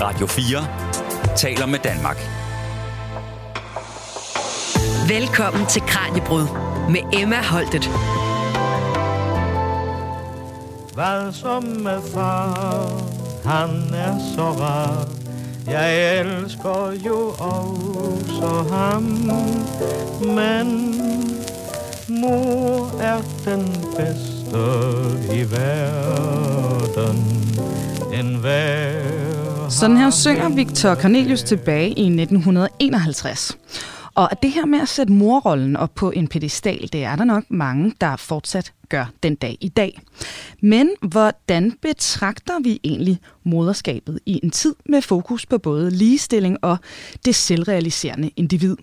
Radio 4 taler med Danmark. Velkommen til Kranjebrud med Emma Holtet. Hvad som med far, han er så rar. Jeg elsker jo også ham, men mor er den bedste i verden. En hver sådan her synger Victor Cornelius tilbage i 1951. Og det her med at sætte morrollen op på en pedestal, det er der nok mange, der fortsat gør den dag i dag. Men hvordan betragter vi egentlig moderskabet i en tid med fokus på både ligestilling og det selvrealiserende individ?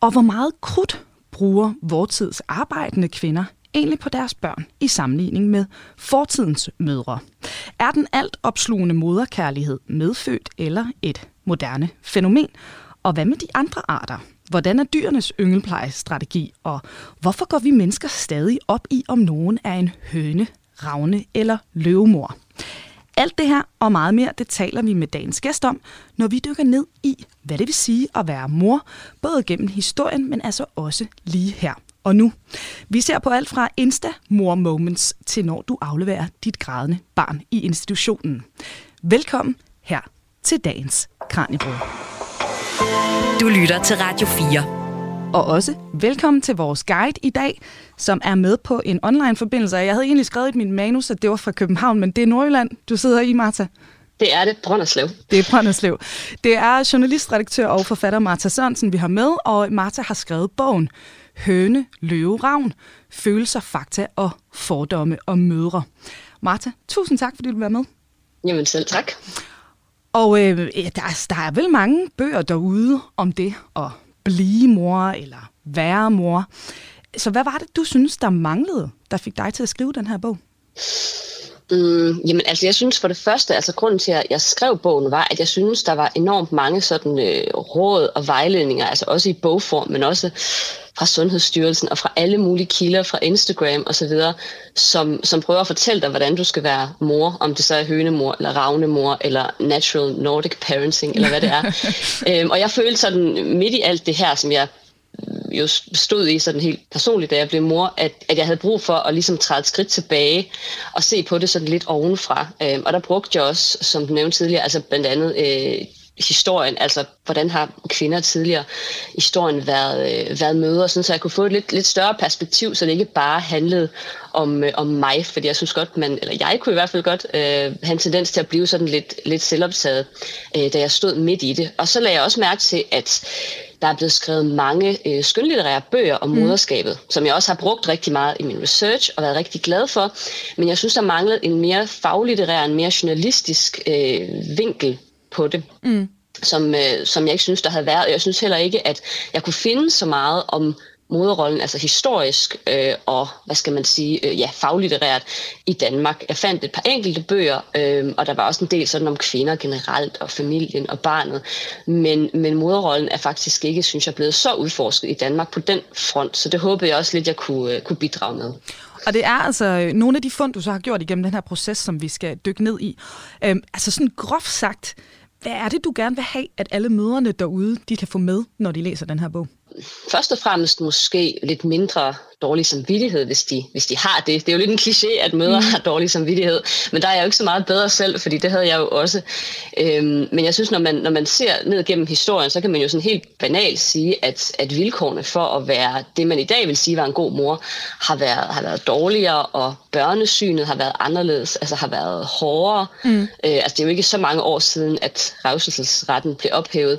Og hvor meget krudt bruger vortids arbejdende kvinder egentlig på deres børn i sammenligning med fortidens mødre? Er den alt opslugende moderkærlighed medfødt eller et moderne fænomen? Og hvad med de andre arter? Hvordan er dyrenes yngelplejestrategi, og hvorfor går vi mennesker stadig op i, om nogen er en høne, ravne eller løvemor? Alt det her og meget mere, det taler vi med dagens gæst om, når vi dykker ned i, hvad det vil sige at være mor, både gennem historien, men altså også lige her og nu. Vi ser på alt fra Insta-mor-moments til når du afleverer dit grædende barn i institutionen. Velkommen her til dagens Kranjebrud. Du lytter til Radio 4. Og også velkommen til vores guide i dag, som er med på en online-forbindelse. Jeg havde egentlig skrevet i min manus, at det var fra København, men det er Nordjylland, du sidder i, Martha. Det er det, Brønderslev. Det er Brønderslev. Det er journalistredaktør og forfatter Martha Sørensen, vi har med, og Martha har skrevet bogen Høne, Løve, Ravn, Følelser, Fakta og Fordomme og Mødre. Martha, tusind tak, fordi du vil være med. Jamen selv tak. Og øh, der, er, der er vel mange bøger derude om det at blive mor eller være mor. Så hvad var det, du synes, der manglede, der fik dig til at skrive den her bog? Mm, jamen altså, jeg synes for det første, altså grunden til, at jeg skrev bogen, var, at jeg synes, der var enormt mange sådan øh, råd og vejledninger, altså også i bogform, men også fra Sundhedsstyrelsen og fra alle mulige kilder, fra Instagram osv., som, som prøver at fortælle dig, hvordan du skal være mor, om det så er hønemor, eller ravnemor, eller natural Nordic parenting, eller hvad det er. øhm, og jeg følte sådan midt i alt det her, som jeg jo stod i sådan helt personligt, da jeg blev mor, at, at jeg havde brug for at ligesom træde et skridt tilbage og se på det sådan lidt ovenfra. Øhm, og der brugte jeg også, som du nævnte tidligere, altså blandt andet øh, historien, altså hvordan har kvinder tidligere i historien været, øh, været møder, sådan, så jeg kunne få et lidt, lidt større perspektiv, så det ikke bare handlede om, øh, om mig, fordi jeg synes godt, man, eller jeg kunne i hvert fald godt øh, have en tendens til at blive sådan lidt, lidt selvoptaget, øh, da jeg stod midt i det. Og så lagde jeg også mærke til, at der er blevet skrevet mange øh, skønlitterære bøger om mm. moderskabet, som jeg også har brugt rigtig meget i min research og været rigtig glad for. Men jeg synes, der manglede en mere faglitterær, en mere journalistisk øh, vinkel på det. Mm. Som, øh, som jeg ikke synes, der havde været. Jeg synes heller ikke, at jeg kunne finde så meget om moderrollen, altså historisk øh, og, hvad skal man sige, øh, ja, faglitterært i Danmark. Jeg fandt et par enkelte bøger, øh, og der var også en del sådan om kvinder generelt, og familien og barnet. Men, men moderrollen er faktisk ikke, synes jeg, blevet så udforsket i Danmark på den front, så det håber jeg også lidt, jeg kunne, øh, kunne bidrage med. Og det er altså øh, nogle af de fund, du så har gjort igennem den her proces, som vi skal dykke ned i. Øhm, altså sådan groft sagt, hvad er det, du gerne vil have, at alle møderne derude, de kan få med, når de læser den her bog? Først og fremmest måske lidt mindre dårlig samvittighed, hvis de, hvis de har det. Det er jo lidt en kliché, at mødre mm. har dårlig samvittighed, men der er jeg jo ikke så meget bedre selv, fordi det havde jeg jo også. Øhm, men jeg synes, når man, når man ser ned gennem historien, så kan man jo sådan helt banalt sige, at, at vilkårene for at være det, man i dag vil sige var en god mor, har været, har været dårligere, og børnesynet har været anderledes, altså har været hårdere. Mm. Øh, altså det er jo ikke så mange år siden, at revselsesretten blev ophævet.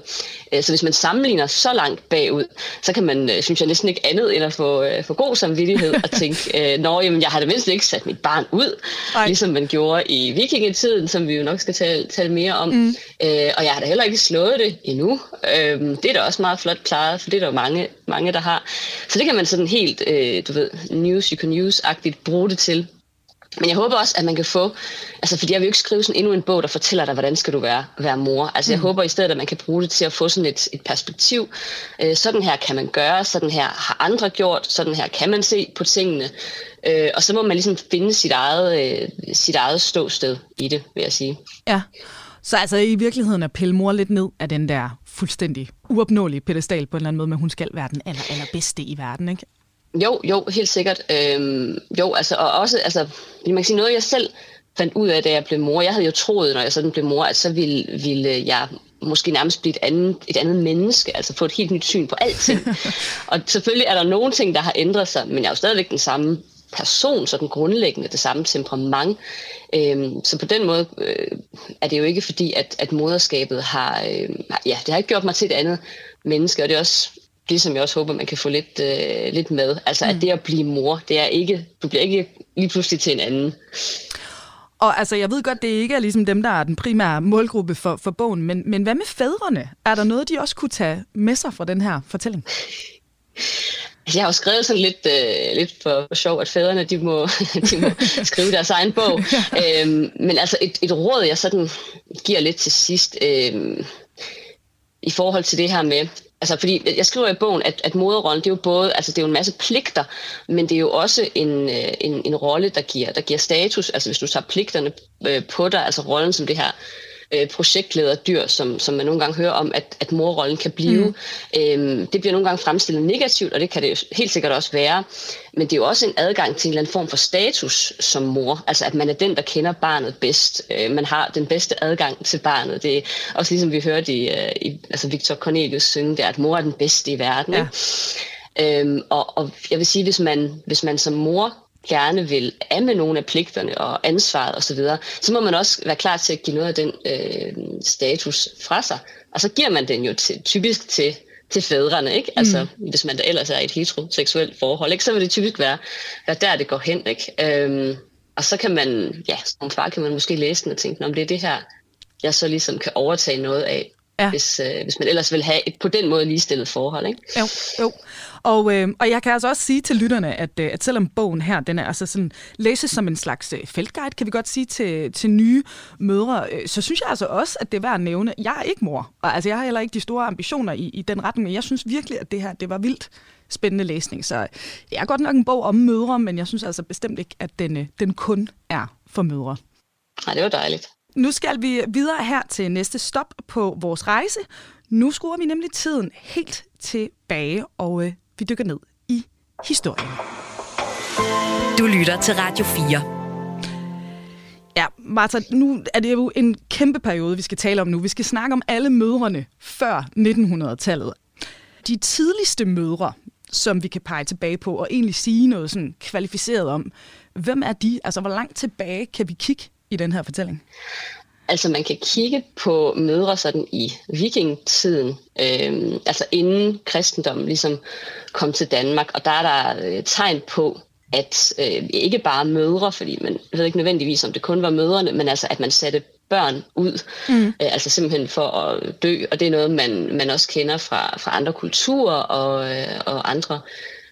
Øh, så hvis man sammenligner så langt bagud, så kan man, øh, synes jeg, næsten ikke andet end at få, øh, få god samvittighed og tænke, øh, nå, jamen, jeg har da mindst ikke sat mit barn ud, Nej. ligesom man gjorde i vikingetiden, som vi jo nok skal tale, tale mere om. Mm. Øh, og jeg har da heller ikke slået det endnu. Øh, det er da også meget flot klaret, for det er der jo mange, mange der har. Så det kan man sådan helt, øh, du ved, news you can use-agtigt bruge det til. Men jeg håber også, at man kan få, altså fordi jeg vil jo ikke skrive sådan endnu en bog, der fortæller dig, hvordan skal du være, være mor. Altså jeg mm. håber i stedet, at man kan bruge det til at få sådan et, et perspektiv. Øh, sådan her kan man gøre, sådan her har andre gjort, sådan her kan man se på tingene. Øh, og så må man ligesom finde sit eget, øh, sit eget ståsted i det, vil jeg sige. Ja, Så altså i virkeligheden er pille mor lidt ned af den der fuldstændig uopnåelige pedestal på en eller anden måde, men hun skal være den aller, allerbedste i verden, ikke? Jo, jo, helt sikkert. Øhm, jo, altså, og også, altså, man kan sige noget, jeg selv fandt ud af, da jeg blev mor. Jeg havde jo troet, når jeg sådan blev mor, at så ville, ville jeg måske nærmest blive et andet, et andet menneske, altså få et helt nyt syn på alting. og selvfølgelig er der nogle ting, der har ændret sig, men jeg er jo stadigvæk den samme person, så den grundlæggende det samme temperament. Øhm, så på den måde øh, er det jo ikke fordi, at, at moderskabet har, øh, ja, det har ikke gjort mig til et andet menneske, og det er også det, som jeg også håber, man kan få lidt, øh, lidt med. Altså, mm. at det at blive mor, det er ikke, du bliver ikke lige pludselig til en anden. Og altså, jeg ved godt, det ikke er ligesom dem, der er den primære målgruppe for, for bogen, men, men hvad med fædrene? Er der noget, de også kunne tage med sig fra den her fortælling? Altså, jeg har jo skrevet sådan lidt, øh, lidt for, for sjov, at fædrene de må, de må skrive deres egen bog. øhm, men altså et, et råd, jeg sådan giver lidt til sidst, øhm, i forhold til det her med, altså fordi jeg skriver i bogen, at, at moderrollen, det er jo både, altså det er jo en masse pligter, men det er jo også en, øh, en, en rolle, der giver, der giver status, altså hvis du tager pligterne øh, på dig, altså rollen som det her øh, projektlederdyr, som, som man nogle gange hører om, at, at morrollen kan blive. Mm. Øhm, det bliver nogle gange fremstillet negativt, og det kan det jo helt sikkert også være. Men det er jo også en adgang til en eller anden form for status som mor. Altså at man er den, der kender barnet bedst. Øh, man har den bedste adgang til barnet. Det er også ligesom vi hørte i, øh, i altså Victor Cornelius synge, det er, at mor er den bedste i verden. Ja. Øhm, og, og jeg vil sige, hvis man, hvis man som mor gerne vil af med nogle af pligterne og ansvaret osv., så, så må man også være klar til at give noget af den øh, status fra sig. Og så giver man den jo til, typisk til, til fædrene, ikke? Altså, mm. hvis man da ellers er i et heteroseksuelt forhold, ikke? så vil det typisk være, være der, det går hen. Ikke? Øhm, og så kan man, ja, som far kan man måske læse den og tænke, om det er det her, jeg så ligesom kan overtage noget af, ja. hvis, øh, hvis man ellers vil have et på den måde ligestillet forhold. Ikke? Jo, jo. Og, øh, og jeg kan altså også sige til lytterne, at, øh, at selvom bogen her, den er altså sådan, læses som en slags øh, feltguide, kan vi godt sige, til, til nye mødre, øh, så synes jeg altså også, at det er værd at nævne, jeg er ikke mor, og altså jeg har heller ikke de store ambitioner i, i den retning, men jeg synes virkelig, at det her, det var vildt spændende læsning. Så det er godt nok en bog om mødre, men jeg synes altså bestemt ikke, at den, øh, den kun er for mødre. Nej, det var dejligt. Nu skal vi videre her til næste stop på vores rejse. Nu skruer vi nemlig tiden helt tilbage, og øh, vi dykker ned i historien. Du lytter til Radio 4. Ja, Martha, nu er det jo en kæmpe periode, vi skal tale om nu. Vi skal snakke om alle mødrene før 1900-tallet. De tidligste mødre, som vi kan pege tilbage på og egentlig sige noget sådan kvalificeret om, hvem er de? Altså, hvor langt tilbage kan vi kigge i den her fortælling? Altså man kan kigge på mødre sådan i vikingetiden, øh, altså inden kristendommen ligesom kom til Danmark, og der er der øh, tegn på, at øh, ikke bare mødre, fordi man ved ikke nødvendigvis, om det kun var mødrene, men altså at man satte børn ud, mm. øh, altså simpelthen for at dø, og det er noget, man, man også kender fra, fra andre kulturer og, øh, og andre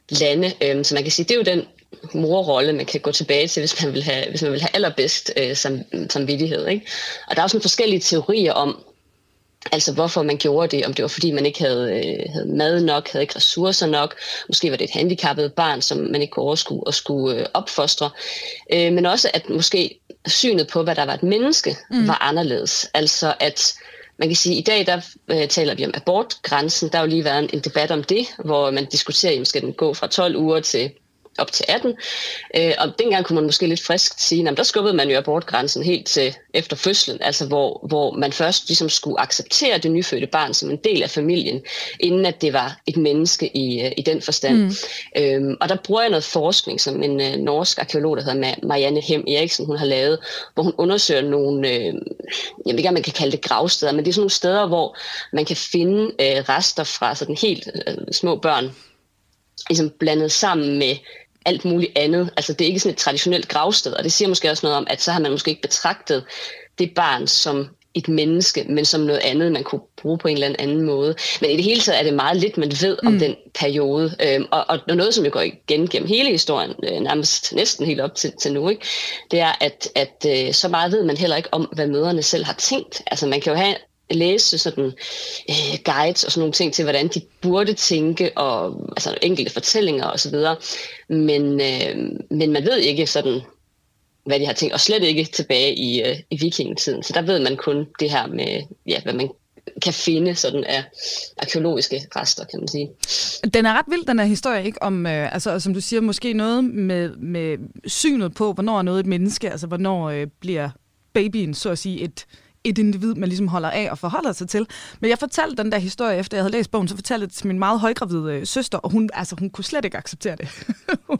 lande. Øh, så man kan sige, det er jo den morrolle, man kan gå tilbage til, hvis man vil have, hvis man vil have allerbedst øh, som, samvittighed. Ikke? Og der er også nogle forskellige teorier om, Altså hvorfor man gjorde det, om det var fordi man ikke havde, øh, havde mad nok, havde ikke ressourcer nok, måske var det et handicappet barn, som man ikke kunne overskue og skulle øh, opfostre, øh, men også at måske synet på, hvad der var et menneske, mm. var anderledes. Altså at man kan sige, at i dag der øh, taler vi om abortgrænsen, der har jo lige været en, en debat om det, hvor man diskuterer, om skal den gå fra 12 uger til op til 18. Øh, og dengang kunne man måske lidt frisk sige, at der skubbede man jo abortgrænsen helt til efter fødslen, altså hvor, hvor man først ligesom skulle acceptere det nyfødte barn som en del af familien, inden at det var et menneske i, øh, i den forstand. Mm. Øhm, og der bruger jeg noget forskning, som en øh, norsk arkeolog, der hedder Marianne Hem Eriksen, hun har lavet, hvor hun undersøger nogle, øh, jeg ved ikke, om man kan kalde det gravsteder, men det er sådan nogle steder, hvor man kan finde øh, rester fra sådan helt øh, små børn, ligesom blandet sammen med alt muligt andet. Altså det er ikke sådan et traditionelt gravsted, og det siger måske også noget om, at så har man måske ikke betragtet det barn som et menneske, men som noget andet, man kunne bruge på en eller anden måde. Men i det hele taget er det meget lidt, man ved om mm. den periode. Øhm, og, og noget, som jo går igen gennem hele historien, øh, nærmest næsten helt op til, til nu, ikke? det er, at, at øh, så meget ved man heller ikke om, hvad møderne selv har tænkt. Altså man kan jo have læse sådan øh, guides og sådan nogle ting til, hvordan de burde tænke, og altså enkelte fortællinger osv. Men, øh, men man ved ikke sådan hvad de har tænkt, og slet ikke tilbage i, øh, i vikingetiden. Så der ved man kun det her med, ja, hvad man kan finde sådan af arkeologiske rester, kan man sige. Den er ret vild, den her historie, ikke? Om, øh, altså, som du siger, måske noget med, med synet på, hvornår er noget et menneske, altså hvornår øh, bliver babyen, så at sige, et, et individ, man ligesom holder af og forholder sig til. Men jeg fortalte den der historie, efter jeg havde læst bogen, så fortalte jeg det til min meget højgravide øh, søster, og hun, altså, hun kunne slet ikke acceptere det. hun,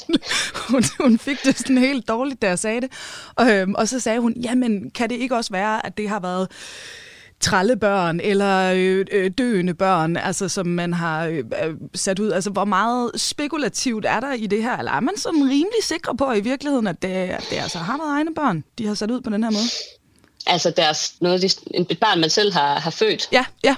hun, hun fik det sådan helt dårligt, da jeg sagde det. Og, øhm, og så sagde hun, jamen, kan det ikke også være, at det har været trallebørn eller øh, øh, døende børn, altså som man har øh, øh, sat ud. Altså hvor meget spekulativt er der i det her? Eller er man sådan rimelig sikker på i virkeligheden, at det, at det altså har været egne børn, de har sat ud på den her måde? Altså deres, noget, et barn, man selv har, har født. Ja, ja.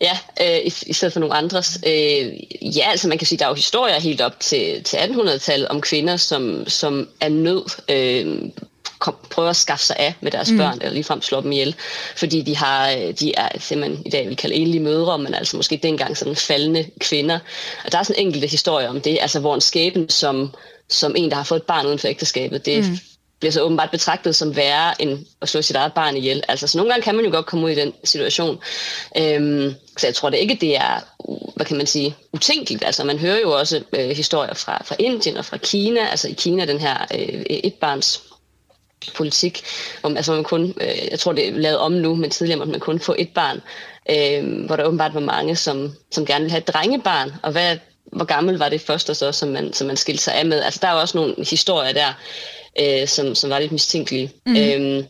Ja, øh, i, i stedet for nogle andres. Øh, ja, altså man kan sige, der er jo historier helt op til, til 1800-tallet om kvinder, som, som er nød øh, kom, prøver at skaffe sig af med deres mm. børn, eller ligefrem slå dem ihjel, fordi de, har, øh, de er det man i dag vil kalde enlige mødre, men altså måske dengang sådan faldende kvinder. Og der er sådan enkelte historier om det, altså hvor en skæbne som, som en, der har fået et barn uden for ægteskabet, det mm bliver så åbenbart betragtet som værre end at slå sit eget barn ihjel. Altså, så nogle gange kan man jo godt komme ud i den situation. Øhm, så jeg tror det ikke, det er, hvad kan man sige, utænkeligt. Altså, man hører jo også øh, historier fra, fra Indien og fra Kina. Altså i Kina, den her øh, etbarns politik, altså, hvor altså, man kun, øh, jeg tror det er lavet om nu, men tidligere måtte man kun få et barn, øh, hvor der åbenbart var mange, som, som gerne ville have et drengebarn, og hvad, hvor gammel var det første så, som man, som man skilte sig af med. Altså der er også nogle historier der, øh, som, som var lidt mistænkelige. Mm. Øhm,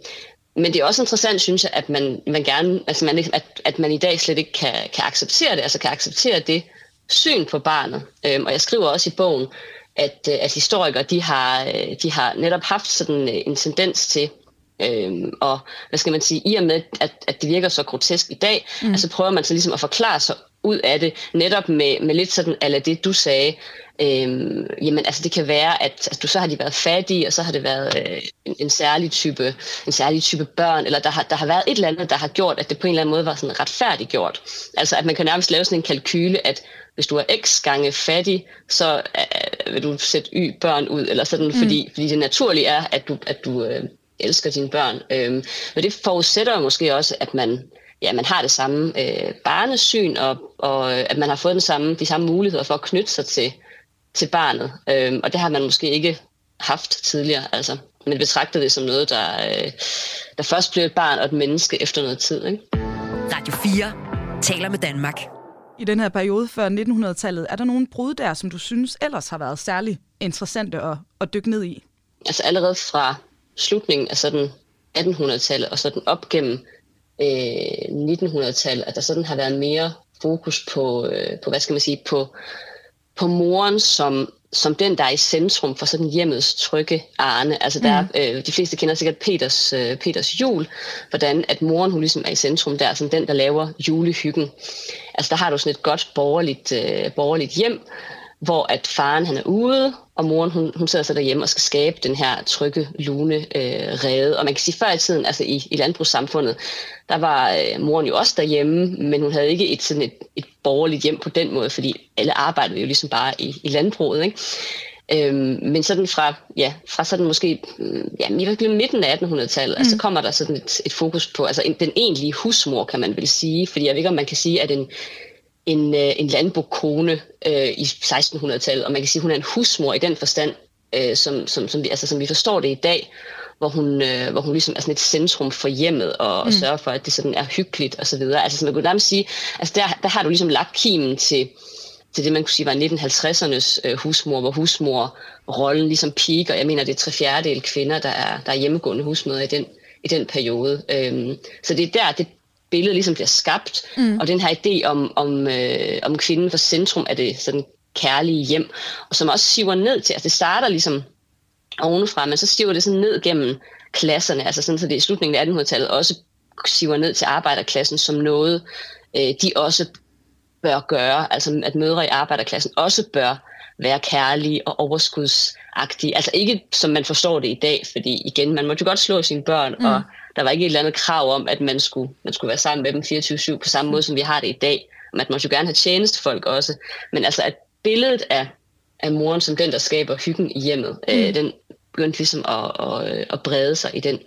men det er også interessant, synes jeg, at man, man gerne, altså man, at, at man i dag slet ikke kan, kan acceptere det, altså kan acceptere det syn på barnet. Øhm, og jeg skriver også i bogen, at, øh, at historikere, de har, øh, de har netop haft sådan øh, en tendens til, Øhm, og hvad skal man sige, i og med, at, at det virker så grotesk i dag, mm. altså prøver man så ligesom at forklare sig ud af det, netop med, med lidt sådan, eller det du sagde, øhm, jamen altså det kan være, at altså, du så har de været fattige, og så har det været øh, en, en, særlig type, en særlig type børn, eller der har, der har været et eller andet, der har gjort, at det på en eller anden måde var sådan retfærdigt gjort. Altså at man kan nærmest lave sådan en kalkyle, at hvis du er x gange fattig, så øh, vil du sætte y børn ud, eller sådan, mm. fordi, fordi det naturlige er, at du, at du øh, elsker dine børn. Øhm, men det forudsætter måske også, at man ja, man har det samme øh, barnesyn, og, og at man har fået den samme, de samme muligheder for at knytte sig til, til barnet. Øhm, og det har man måske ikke haft tidligere. Altså, men betragter det som noget, der, øh, der først bliver et barn og et menneske efter noget tid. Ikke? Radio 4 taler med Danmark. I den her periode før 1900-tallet, er der nogle brud der, som du synes ellers har været særlig interessante at, at dykke ned i? Altså allerede fra slutningen af sådan 1800-tallet og sådan op gennem øh, 1900-tallet, at der sådan har været mere fokus på, øh, på hvad skal man sige, på på moren som, som den, der er i centrum for sådan hjemmets trygge arne. Altså der, mm. øh, de fleste kender sikkert Peters, øh, Peters jul, hvordan at moren hun ligesom er i centrum der, som den, der laver julehyggen. Altså der har du sådan et godt borgerligt, øh, borgerligt hjem, hvor at faren han er ude, og moren hun, hun sidder så derhjemme og skal skabe den her trygge, lune øh, rede. Og man kan sige, før i tiden, altså i, i landbrugssamfundet, der var øh, moren jo også derhjemme, men hun havde ikke et, sådan et, et borgerligt hjem på den måde, fordi alle arbejdede jo ligesom bare i, i landbruget. Ikke? Øhm, men sådan fra, ja, fra sådan måske ja, i midten af 1800-tallet, altså, mm. altså kommer der sådan et, et fokus på altså en, den egentlige husmor, kan man vel sige. Fordi jeg ved ikke, om man kan sige, at en, en, øh, en landbokone øh, i 1600-tallet, og man kan sige, at hun er en husmor i den forstand, øh, som, som, som, vi, altså, som vi forstår det i dag, hvor hun, øh, hvor hun ligesom er sådan et centrum for hjemmet, og, mm. og sørger for, at det sådan er hyggeligt og så videre. Altså, som man kunne nærmest sige, altså der, der har du ligesom lagt kimen til, til det, man kunne sige var 1950'ernes øh, husmor, hvor husmor-rollen ligesom piker. Jeg mener, det er tre fjerdedel kvinder, der er, der er hjemmegående husmøder i den, i den periode. Øhm, så det er der, det, billede ligesom bliver skabt, mm. og den her idé om, om, øh, om kvinden for centrum af det sådan kærlige hjem, og som også siver ned til, altså det starter ligesom ovenfra, men så siver det sådan ned gennem klasserne, altså sådan, så det i slutningen af 1800-tallet også siver ned til arbejderklassen som noget, øh, de også bør gøre, altså at mødre i arbejderklassen også bør være kærlige og overskudsagtige. Altså ikke som man forstår det i dag, fordi igen, man må jo godt slå sine børn, mm. og der var ikke et eller andet krav om, at man skulle, man skulle være sammen med dem 24-7 på samme måde, som vi har det i dag. Man må jo gerne have tjenestefolk også. Men altså, at billedet af, af moren som den, der skaber hyggen i hjemmet, øh, mm. øh, den, begyndte ligesom at, at, at brede sig i den,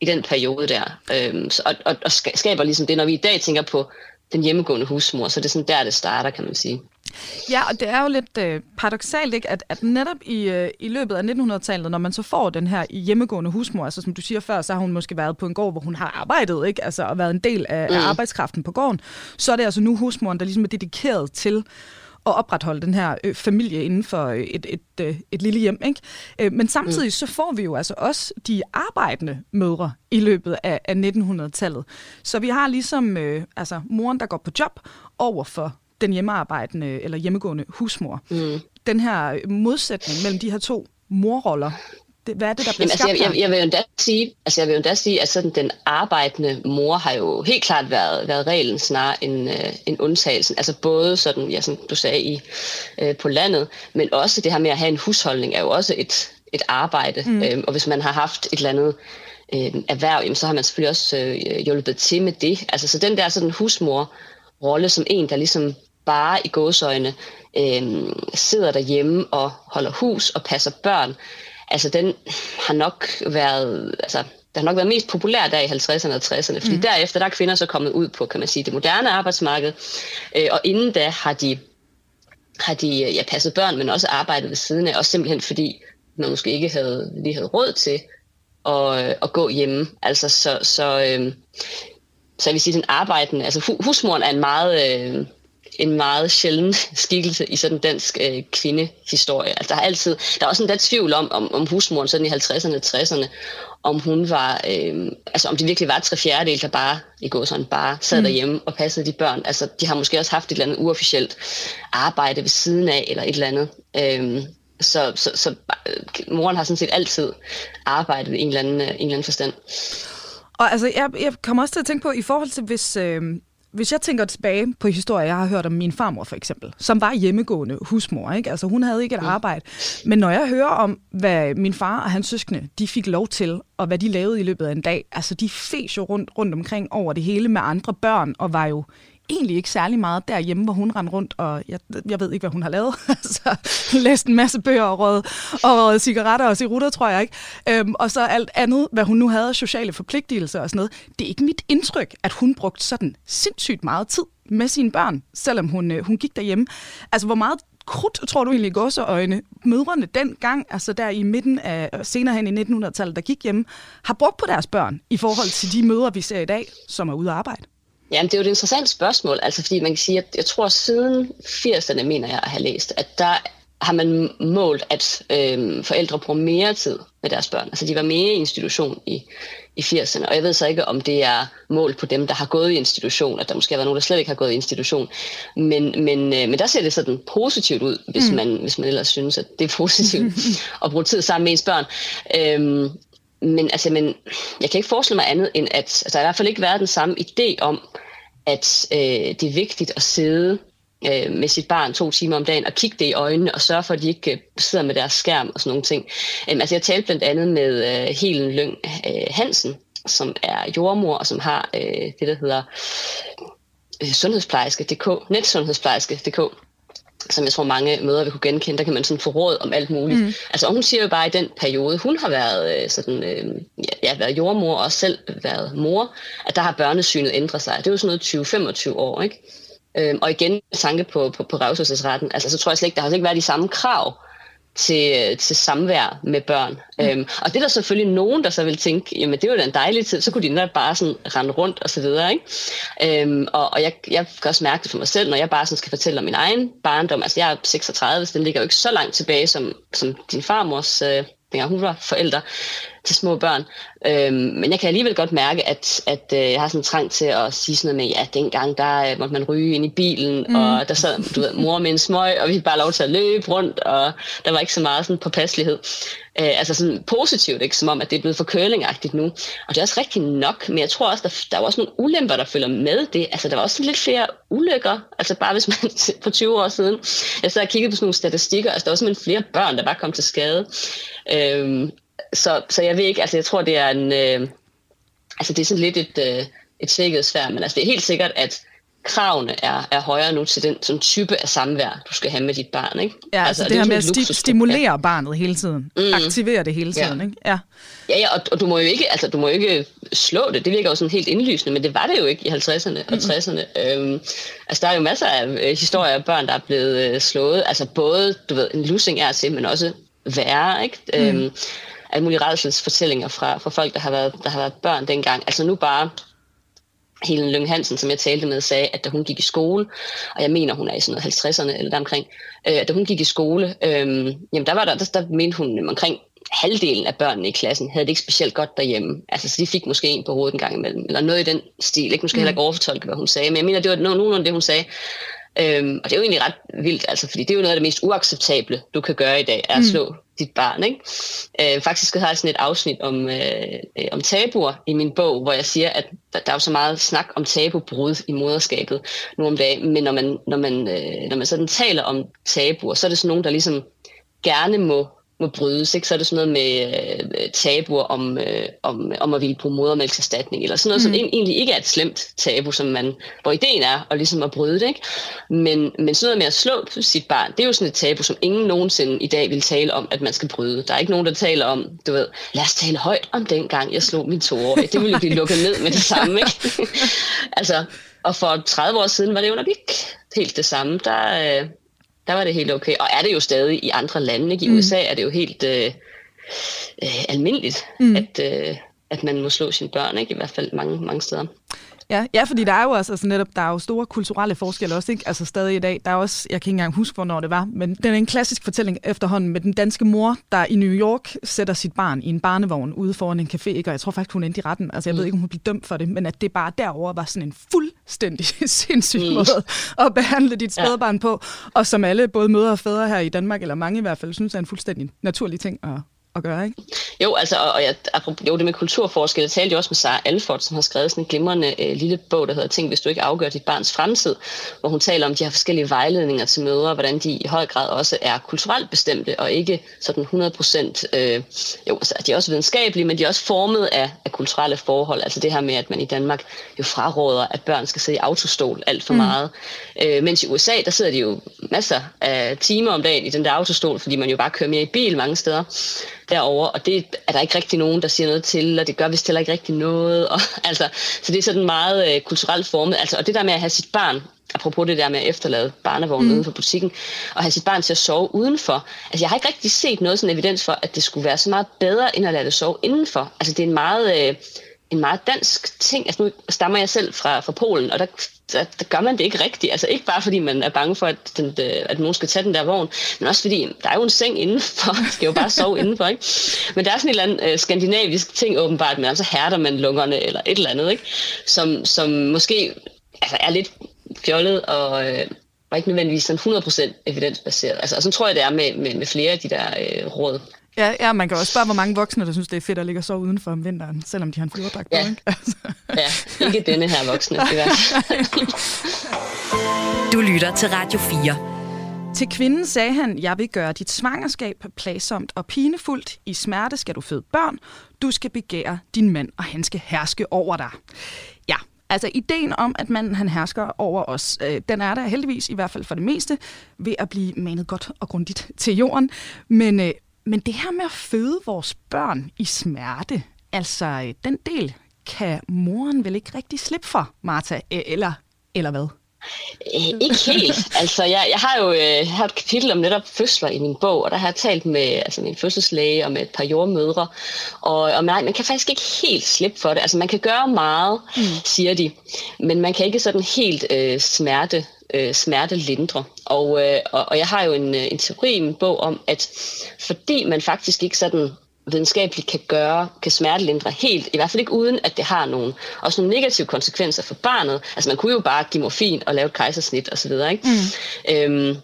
i den periode der. Øhm, så, og, og, og skaber ligesom det, når vi i dag tænker på den hjemmegående husmor, så det er sådan der, det starter, kan man sige. Ja, og det er jo lidt øh, paradoxalt, ikke? At, at netop i, øh, i løbet af 1900-tallet, når man så får den her hjemmegående husmor, altså som du siger før, så har hun måske været på en gård, hvor hun har arbejdet, ikke? Altså og været en del af, mm. af arbejdskraften på gården. Så er det altså nu husmoren, der ligesom er dedikeret til at opretholde den her øh, familie inden for øh, et, et, øh, et lille hjem. Ikke? Øh, men samtidig mm. så får vi jo altså også de arbejdende mødre i løbet af, af 1900-tallet. Så vi har ligesom øh, altså moren, der går på job, over for den hjemmearbejdende eller hjemmegående husmor. Mm. Den her modsætning mellem de her to morroller, det, hvad er det, der bliver Jamen, altså, jeg, jeg, jeg, vil jo endda sige, altså jeg vil jo endda sige, at sådan, den arbejdende mor har jo helt klart været, været reglen snarere end, øh, end undtagelsen. Altså både sådan, ja, som du sagde, i, øh, på landet, men også det her med at have en husholdning er jo også et, et arbejde. Mm. Øhm, og hvis man har haft et eller andet øh, erhverv, jamen, så har man selvfølgelig også øh, hjulpet til med det. Altså så den der sådan husmor-rolle som en, der ligesom bare i gåsøjne øh, sidder derhjemme og holder hus og passer børn, altså den har nok været, altså der har nok været mest populær der i 50'erne og 60'erne, fordi mm. derefter der er kvinder så kommet ud på, kan man sige, det moderne arbejdsmarked, øh, og inden da har de, har de ja, passet børn, men også arbejdet ved siden af, også simpelthen fordi man måske ikke havde, lige havde råd til at, øh, at gå hjemme. Altså så, så, øh, så jeg vil sige, den arbejdende, altså husmoren er en meget... Øh, en meget sjælden skikkelse i sådan dansk øh, kvindehistorie. Altså, der, er altid, der er også en der tvivl om, om, om husmoren sådan i 50'erne og 60'erne, om hun var, øh, altså om det virkelig var tre fjerdedel, der bare, i går sådan bare sad mm. derhjemme og passede de børn. Altså, de har måske også haft et eller andet uofficielt arbejde ved siden af, eller et eller andet. Øh, så, så, så øh, moren har sådan set altid arbejdet i en eller anden, øh, en eller anden forstand. Og altså, jeg, jeg kommer også til at tænke på, i forhold til, hvis, øh, hvis jeg tænker tilbage på historier, jeg har hørt om min farmor for eksempel, som var hjemmegående husmor, ikke? Altså hun havde ikke et arbejde. Men når jeg hører om, hvad min far og hans søskende, de fik lov til, og hvad de lavede i løbet af en dag, altså de fes jo rundt, rundt omkring over det hele med andre børn, og var jo egentlig ikke særlig meget derhjemme, hvor hun rendte rundt, og jeg, jeg ved ikke, hvad hun har lavet. så altså, læst en masse bøger og røget, og røget cigaretter og cirutter, tror jeg ikke. Øhm, og så alt andet, hvad hun nu havde sociale forpligtelser og sådan noget. Det er ikke mit indtryk, at hun brugte sådan sindssygt meget tid med sine børn, selvom hun, øh, hun gik derhjemme. Altså, hvor meget krudt, tror du egentlig, i gåseøjne, mødrene dengang, altså der i midten af, senere hen i 1900-tallet, der gik hjemme, har brugt på deres børn i forhold til de mødre, vi ser i dag, som er ude at arbejde? Jamen, det er jo et interessant spørgsmål, altså fordi man kan sige, at jeg tror siden 80'erne, mener jeg at have læst, at der har man målt, at øh, forældre bruger mere tid med deres børn. Altså de var mere i institution i, i 80'erne, og jeg ved så ikke, om det er mål på dem, der har gået i institution, at der måske har været nogen, der slet ikke har gået i institution. Men, men, øh, men der ser det sådan positivt ud, hvis, mm. man, hvis man ellers synes, at det er positivt at bruge tid sammen med ens børn. Øhm, men, altså, men jeg kan ikke forestille mig andet, end at altså, der har i hvert fald ikke været den samme idé om, at øh, det er vigtigt at sidde øh, med sit barn to timer om dagen og kigge det i øjnene og sørge for, at de ikke øh, sidder med deres skærm og sådan nogle ting. Øh, altså jeg talte blandt andet med øh, Helen Lyng øh, Hansen, som er jordmor og som har øh, det, der hedder øh, sundhedsplejerske.dk, netsundhedsplejerske.dk, som jeg tror mange møder vil kunne genkende, der kan man sådan få råd om alt muligt. Mm. Altså hun siger jo bare, at i den periode, hun har været, øh, sådan, øh, ja, været jordmor og selv været mor, at der har børnesynet ændret sig. Det er jo sådan noget 20-25 år, ikke? Øhm, og igen, tanke på, på, på revselsesretten, altså så tror jeg slet ikke, der har slet ikke været de samme krav til, til samvær med børn. Mm. Øhm, og det er der selvfølgelig nogen, der så vil tænke, jamen det var da en dejlig tid, så kunne de netop bare sådan rende rundt og så videre. Ikke? Øhm, og og jeg, jeg kan også mærke det for mig selv, når jeg bare sådan skal fortælle om min egen barndom. Altså jeg er 36, så den ligger jo ikke så langt tilbage som, som din farmors, øh, dengang hun var forældre til små børn. Øhm, men jeg kan alligevel godt mærke, at, at øh, jeg har sådan en trang til at sige sådan noget med, ja, dengang der øh, måtte man ryge ind i bilen, mm. og der sad du ved, mor med en smøg, og vi fik bare lov til at løbe rundt, og der var ikke så meget sådan påpasselighed. Øh, altså sådan positivt, ikke? som om, at det er blevet for curlingagtigt nu. Og det er også rigtigt nok, men jeg tror også, der, der er også nogle ulemper, der følger med det. Altså der var også lidt flere ulykker, altså bare hvis man på 20 år siden, jeg så har kigget på sådan nogle statistikker, altså der var simpelthen flere børn, der bare kom til skade. Øhm, så, så jeg ved ikke, altså jeg tror, det er en, øh, altså det er sådan lidt et, øh, et svækket sfær, men altså det er helt sikkert, at kravene er, er højere nu til den sådan type af samvær, du skal have med dit barn. Ikke? Ja, altså, altså det, det her med at sti- stimulere barnet hele tiden. Mm. Aktivere det hele tiden. Ja. Ikke? Ja. Ja, ja og, og du må jo ikke, altså, du må jo ikke slå det. Det virker jo sådan helt indlysende, men det var det jo ikke i 50'erne og 60'erne. Øhm, altså, der er jo masser af øh, historier af børn, der er blevet øh, slået. Altså både, du ved, en lussing er til, men også værre, ikke? Mm. Øhm, alle mulige redselsfortællinger fra, fra folk, der har, været, der har været børn dengang. Altså nu bare Helen Lyng Hansen, som jeg talte med, sagde, at da hun gik i skole, og jeg mener, hun er i sådan noget 50'erne eller deromkring, øh, da hun gik i skole, øh, jamen der, var der, der, der mente hun omkring halvdelen af børnene i klassen havde det ikke specielt godt derhjemme. Altså, så de fik måske en på hovedet en gang imellem, eller noget i den stil. Ikke? Nu skal jeg heller ikke overfortolke, hvad hun sagde, men jeg mener, det var nogenlunde det, hun sagde. Øhm, og det er jo egentlig ret vildt, altså, fordi det er jo noget af det mest uacceptable, du kan gøre i dag, er at slå mm dit barn. Ikke? Øh, faktisk har jeg sådan et afsnit om, øh, øh, om tabuer i min bog, hvor jeg siger, at der, der er jo så meget snak om tabubrud i moderskabet nu om dagen, men når man, når man, øh, når man sådan taler om tabuer, så er det sådan nogen, der ligesom gerne må må brydes. Ikke? Så er det sådan noget med øh, tabuer om, øh, om, om at ville bruge modermælkserstatning, eller sådan noget, mm. som egentlig ikke er et slemt tabu, som man, hvor ideen er at, ligesom at bryde det. Ikke? Men, men sådan noget med at slå sit barn, det er jo sådan et tabu, som ingen nogensinde i dag vil tale om, at man skal bryde. Der er ikke nogen, der taler om, du ved, lad os tale højt om den gang, jeg slog min toårige. Det ville jo blive lukket ned med det samme. Ikke? altså, og for 30 år siden var det jo nok ikke helt det samme. Der, øh, der var det helt okay. Og er det jo stadig i andre lande. Ikke? I mm. USA er det jo helt øh, øh, almindeligt, mm. at, øh, at man må slå sine børn, ikke? i hvert fald mange, mange steder. Ja, ja, fordi der er jo også altså netop, der er jo store kulturelle forskelle også, ikke? Altså stadig i dag. Der er også, jeg kan ikke engang huske, hvornår det var, men den er en klassisk fortælling efterhånden med den danske mor, der i New York sætter sit barn i en barnevogn ude foran en café, ikke? og jeg tror faktisk, hun endte i retten. Altså jeg mm. ved ikke, om hun blev dømt for det, men at det bare derover var sådan en fuldstændig sindssyg mm. måde at behandle dit spædbarn ja. på, og som alle, både mødre og fædre her i Danmark, eller mange i hvert fald, synes er en fuldstændig naturlig ting at, at gøre, ikke? Jo, altså, og jeg, jo, det med kulturforskel, jeg talte jo også med Sara Alford, som har skrevet sådan en glimrende øh, lille bog, der hedder Tænk, hvis du ikke afgør dit barns fremtid, hvor hun taler om de her forskellige vejledninger til mødre, hvordan de i høj grad også er kulturelt bestemte, og ikke sådan 100 procent, øh, jo, altså, de er også videnskabelige, men de er også formet af, af kulturelle forhold, altså det her med, at man i Danmark jo fraråder, at børn skal sidde i autostol alt for mm. meget, øh, mens i USA, der sidder de jo masser af timer om dagen i den der autostol, fordi man jo bare kører mere i bil mange steder, derover og det er der ikke rigtig nogen, der siger noget til, og det gør vist heller ikke rigtig noget. Og, altså, så det er sådan meget øh, kulturelt formet. Altså, og det der med at have sit barn, apropos det der med at efterlade barnevognen mm. uden for butikken, og have sit barn til at sove udenfor. Altså, jeg har ikke rigtig set noget sådan evidens for, at det skulle være så meget bedre, end at lade det sove indenfor. Altså, det er en meget... Øh, en meget dansk ting. Altså nu stammer jeg selv fra, fra Polen, og der, der, der gør man det ikke rigtigt. Altså ikke bare fordi man er bange for, at, den, øh, at nogen skal tage den der vogn, men også fordi der er jo en seng indenfor. Man skal jo bare sove indenfor, ikke? Men der er sådan en eller anden øh, skandinavisk ting åbenbart, men så hærder man lungerne eller et eller andet, ikke? Som, som måske altså, er lidt fjollet og... Øh, og ikke nødvendigvis sådan 100% evidensbaseret. Altså, og sådan tror jeg, det er med, med, med flere af de der øh, råd. Ja, ja, man kan også spørge, hvor mange voksne, der synes, det er fedt at ligge og sove udenfor om vinteren, selvom de har en flyverdragt ja. på, ikke? Altså. Ja, ikke denne her voksne, i hvert fald. Du lytter til Radio 4. Til kvinden sagde han, jeg vil gøre dit svangerskab plagsomt og pinefuldt. I smerte skal du føde børn. Du skal begære din mand, og han skal herske over dig. Ja, Altså ideen om, at manden han hersker over os, øh, den er der heldigvis, i hvert fald for det meste, ved at blive manet godt og grundigt til jorden. Men, øh, men det her med at føde vores børn i smerte, altså øh, den del kan moren vel ikke rigtig slippe for, Martha, eller, eller hvad? Ikke helt. Altså, jeg, jeg har jo øh, har et kapitel om netop fødsler i min bog, og der har jeg talt med altså, min fødselslæge og med et par jordmødre, og, og nej, man kan faktisk ikke helt slippe for det. Altså, man kan gøre meget, mm. siger de, men man kan ikke sådan helt øh, smerte øh, smertelindre. Og, øh, og, og jeg har jo en, en teori i min bog om, at fordi man faktisk ikke sådan videnskabeligt kan gøre, kan smertelindre helt, i hvert fald ikke uden, at det har nogle, også nogle negative konsekvenser for barnet. Altså man kunne jo bare give morfin og lave et kejsersnit osv., ikke? Mm. Øhm,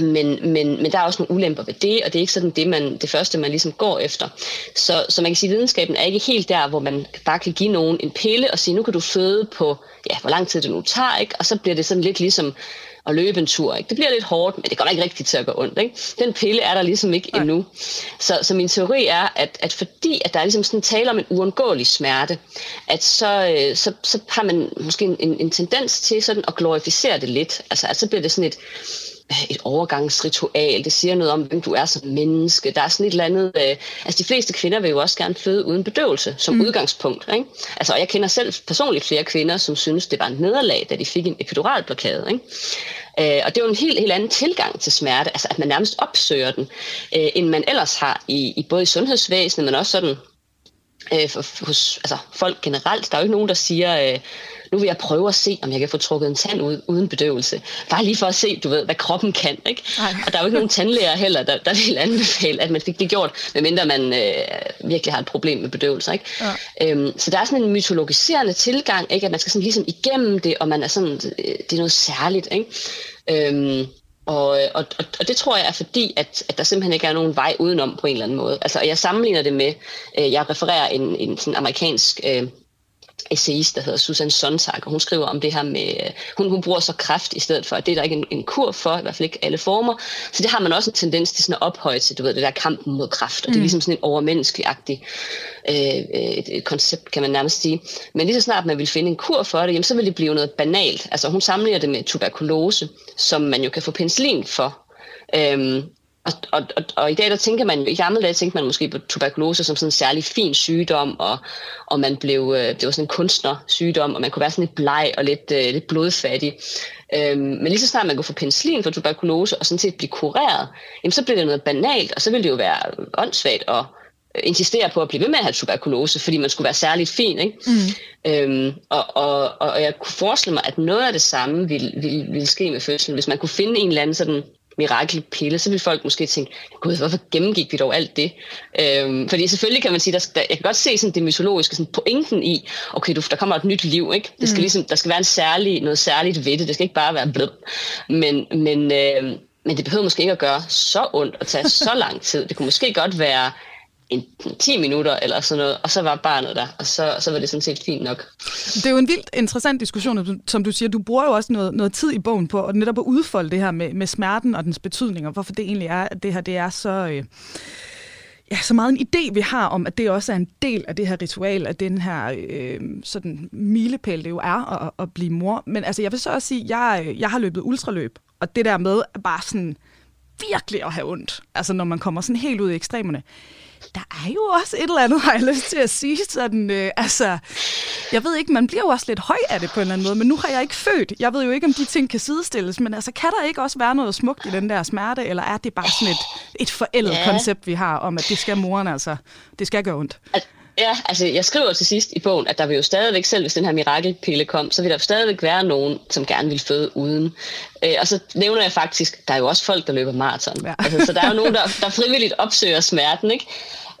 men, men, men der er også nogle ulemper ved det, og det er ikke sådan det, man, det første, man ligesom går efter. Så, så man kan sige, at videnskaben er ikke helt der, hvor man bare kan give nogen en pille og sige, nu kan du føde på, ja, hvor lang tid det nu tager, ikke? og så bliver det sådan lidt ligesom at løbe en tur. Ikke? Det bliver lidt hårdt, men det kommer ikke rigtigt til at gå ondt. Ikke? Den pille er der ligesom ikke Nej. endnu. Så, så min teori er, at, at fordi at der er ligesom sådan tale om en uundgåelig smerte, at så, øh, så, så har man måske en, en, en tendens til sådan at glorificere det lidt. Altså, altså så bliver det sådan et, et overgangsritual. Det siger noget om, hvem du er som menneske. Der er sådan et eller andet... Øh, altså, de fleste kvinder vil jo også gerne føde uden bedøvelse, som mm. udgangspunkt. Ikke? Altså, og jeg kender selv personligt flere kvinder, som synes, det var en nederlag, da de fik en epiduralblokade. Ikke? Øh, og det er jo en helt, helt anden tilgang til smerte, altså at man nærmest opsøger den, øh, end man ellers har i, i både i sundhedsvæsenet, men også sådan øh, hos altså, folk generelt. Der er jo ikke nogen, der siger, øh, nu vil jeg prøve at se, om jeg kan få trukket en tand ud uden bedøvelse. Bare lige for at se, du ved, hvad kroppen kan. Ikke? Og der er jo ikke nogen tandlæger heller, der, der vil anbefale, at man fik det gjort, medmindre man øh, virkelig har et problem med bedøvelse. Ikke? Ja. Øhm, så der er sådan en mytologiserende tilgang, ikke? at man skal sådan ligesom igennem det, og man er sådan, øh, det er noget særligt. Ikke? Øhm, Øh, og, og, og det tror jeg er fordi, at, at der simpelthen ikke er nogen vej udenom på en eller anden måde. Altså, jeg sammenligner det med, øh, jeg refererer en, en sådan amerikansk øh, essayist, der hedder Susan Sontag, og hun skriver om det her med, øh, hun, hun bruger så kraft i stedet for, at det er der ikke en, en kur for, i hvert fald ikke alle former. Så det har man også en tendens til sådan at ophøje til, du ved, det der kampen mod kraft, og mm. det er mm. ligesom sådan en overmenneskelig-agtig øh, et, et koncept, kan man nærmest sige. Men lige så snart man vil finde en kur for det, jamen, så vil det blive noget banalt. Altså hun sammenligner det med tuberkulose, som man jo kan få penicillin for. Øhm, og, og, og, og i dag, der tænker man i gamle dage tænkte man måske på tuberkulose som sådan en særlig fin sygdom, og, og man blev, øh, det var sådan en kunstnersygdom, og man kunne være sådan lidt bleg og lidt, øh, lidt blodfattig. Øhm, men lige så snart man kunne få penicillin for tuberkulose, og sådan set blive kureret, jamen så blev det noget banalt, og så ville det jo være åndssvagt at insistere på at blive ved med at have tuberkulose, fordi man skulle være særligt fin. Ikke? Mm. Øhm, og, og, og jeg kunne forestille mig, at noget af det samme ville, ville, ville ske med fødslen, hvis man kunne finde en eller anden sådan mirakelpille, så vil folk måske tænke, gud, hvorfor gennemgik vi dog alt det? Øhm, fordi selvfølgelig kan man sige, der, der, jeg kan godt se sådan det mytologiske sådan pointen i, okay, du, der kommer et nyt liv, ikke? Det skal mm. ligesom, der skal være en særlig, noget særligt ved det, det skal ikke bare være blød. Men, men, øh, men det behøver måske ikke at gøre så ondt og tage så lang tid. Det kunne måske godt være en 10 minutter eller sådan noget, og så var barnet der, og så, så var det sådan set fint nok. Det er jo en vildt interessant diskussion, som du siger. Du bruger jo også noget, noget tid i bogen på at netop at udfolde det her med, med smerten og dens betydning, og hvorfor det egentlig er, at det her det er så... Øh, ja, så meget en idé, vi har om, at det også er en del af det her ritual, af den her øh, sådan milepæl, det jo er at, at blive mor. Men altså, jeg vil så også sige, at jeg, øh, jeg har løbet ultraløb, og det der med bare sådan virkelig at have ondt, altså når man kommer sådan helt ud i ekstremerne, der er jo også et eller andet, har jeg lyst til at sige. Sådan, øh, altså, jeg ved ikke, man bliver jo også lidt høj af det på en eller anden måde, men nu har jeg ikke født. Jeg ved jo ikke, om de ting kan sidestilles, men altså, kan der ikke også være noget smukt i den der smerte, eller er det bare sådan et, et forældet ja. koncept, vi har om, at det skal moren altså, det skal gøre ondt? Ja, altså jeg skriver til sidst i bogen, at der vil jo stadigvæk, selv hvis den her mirakelpille kom, så vil der stadigvæk være nogen, som gerne vil føde uden. Øh, og så nævner jeg faktisk, der er jo også folk, der løber maraton. Ja. Altså, så der er jo nogen, der, der frivilligt opsøger smerten, ikke?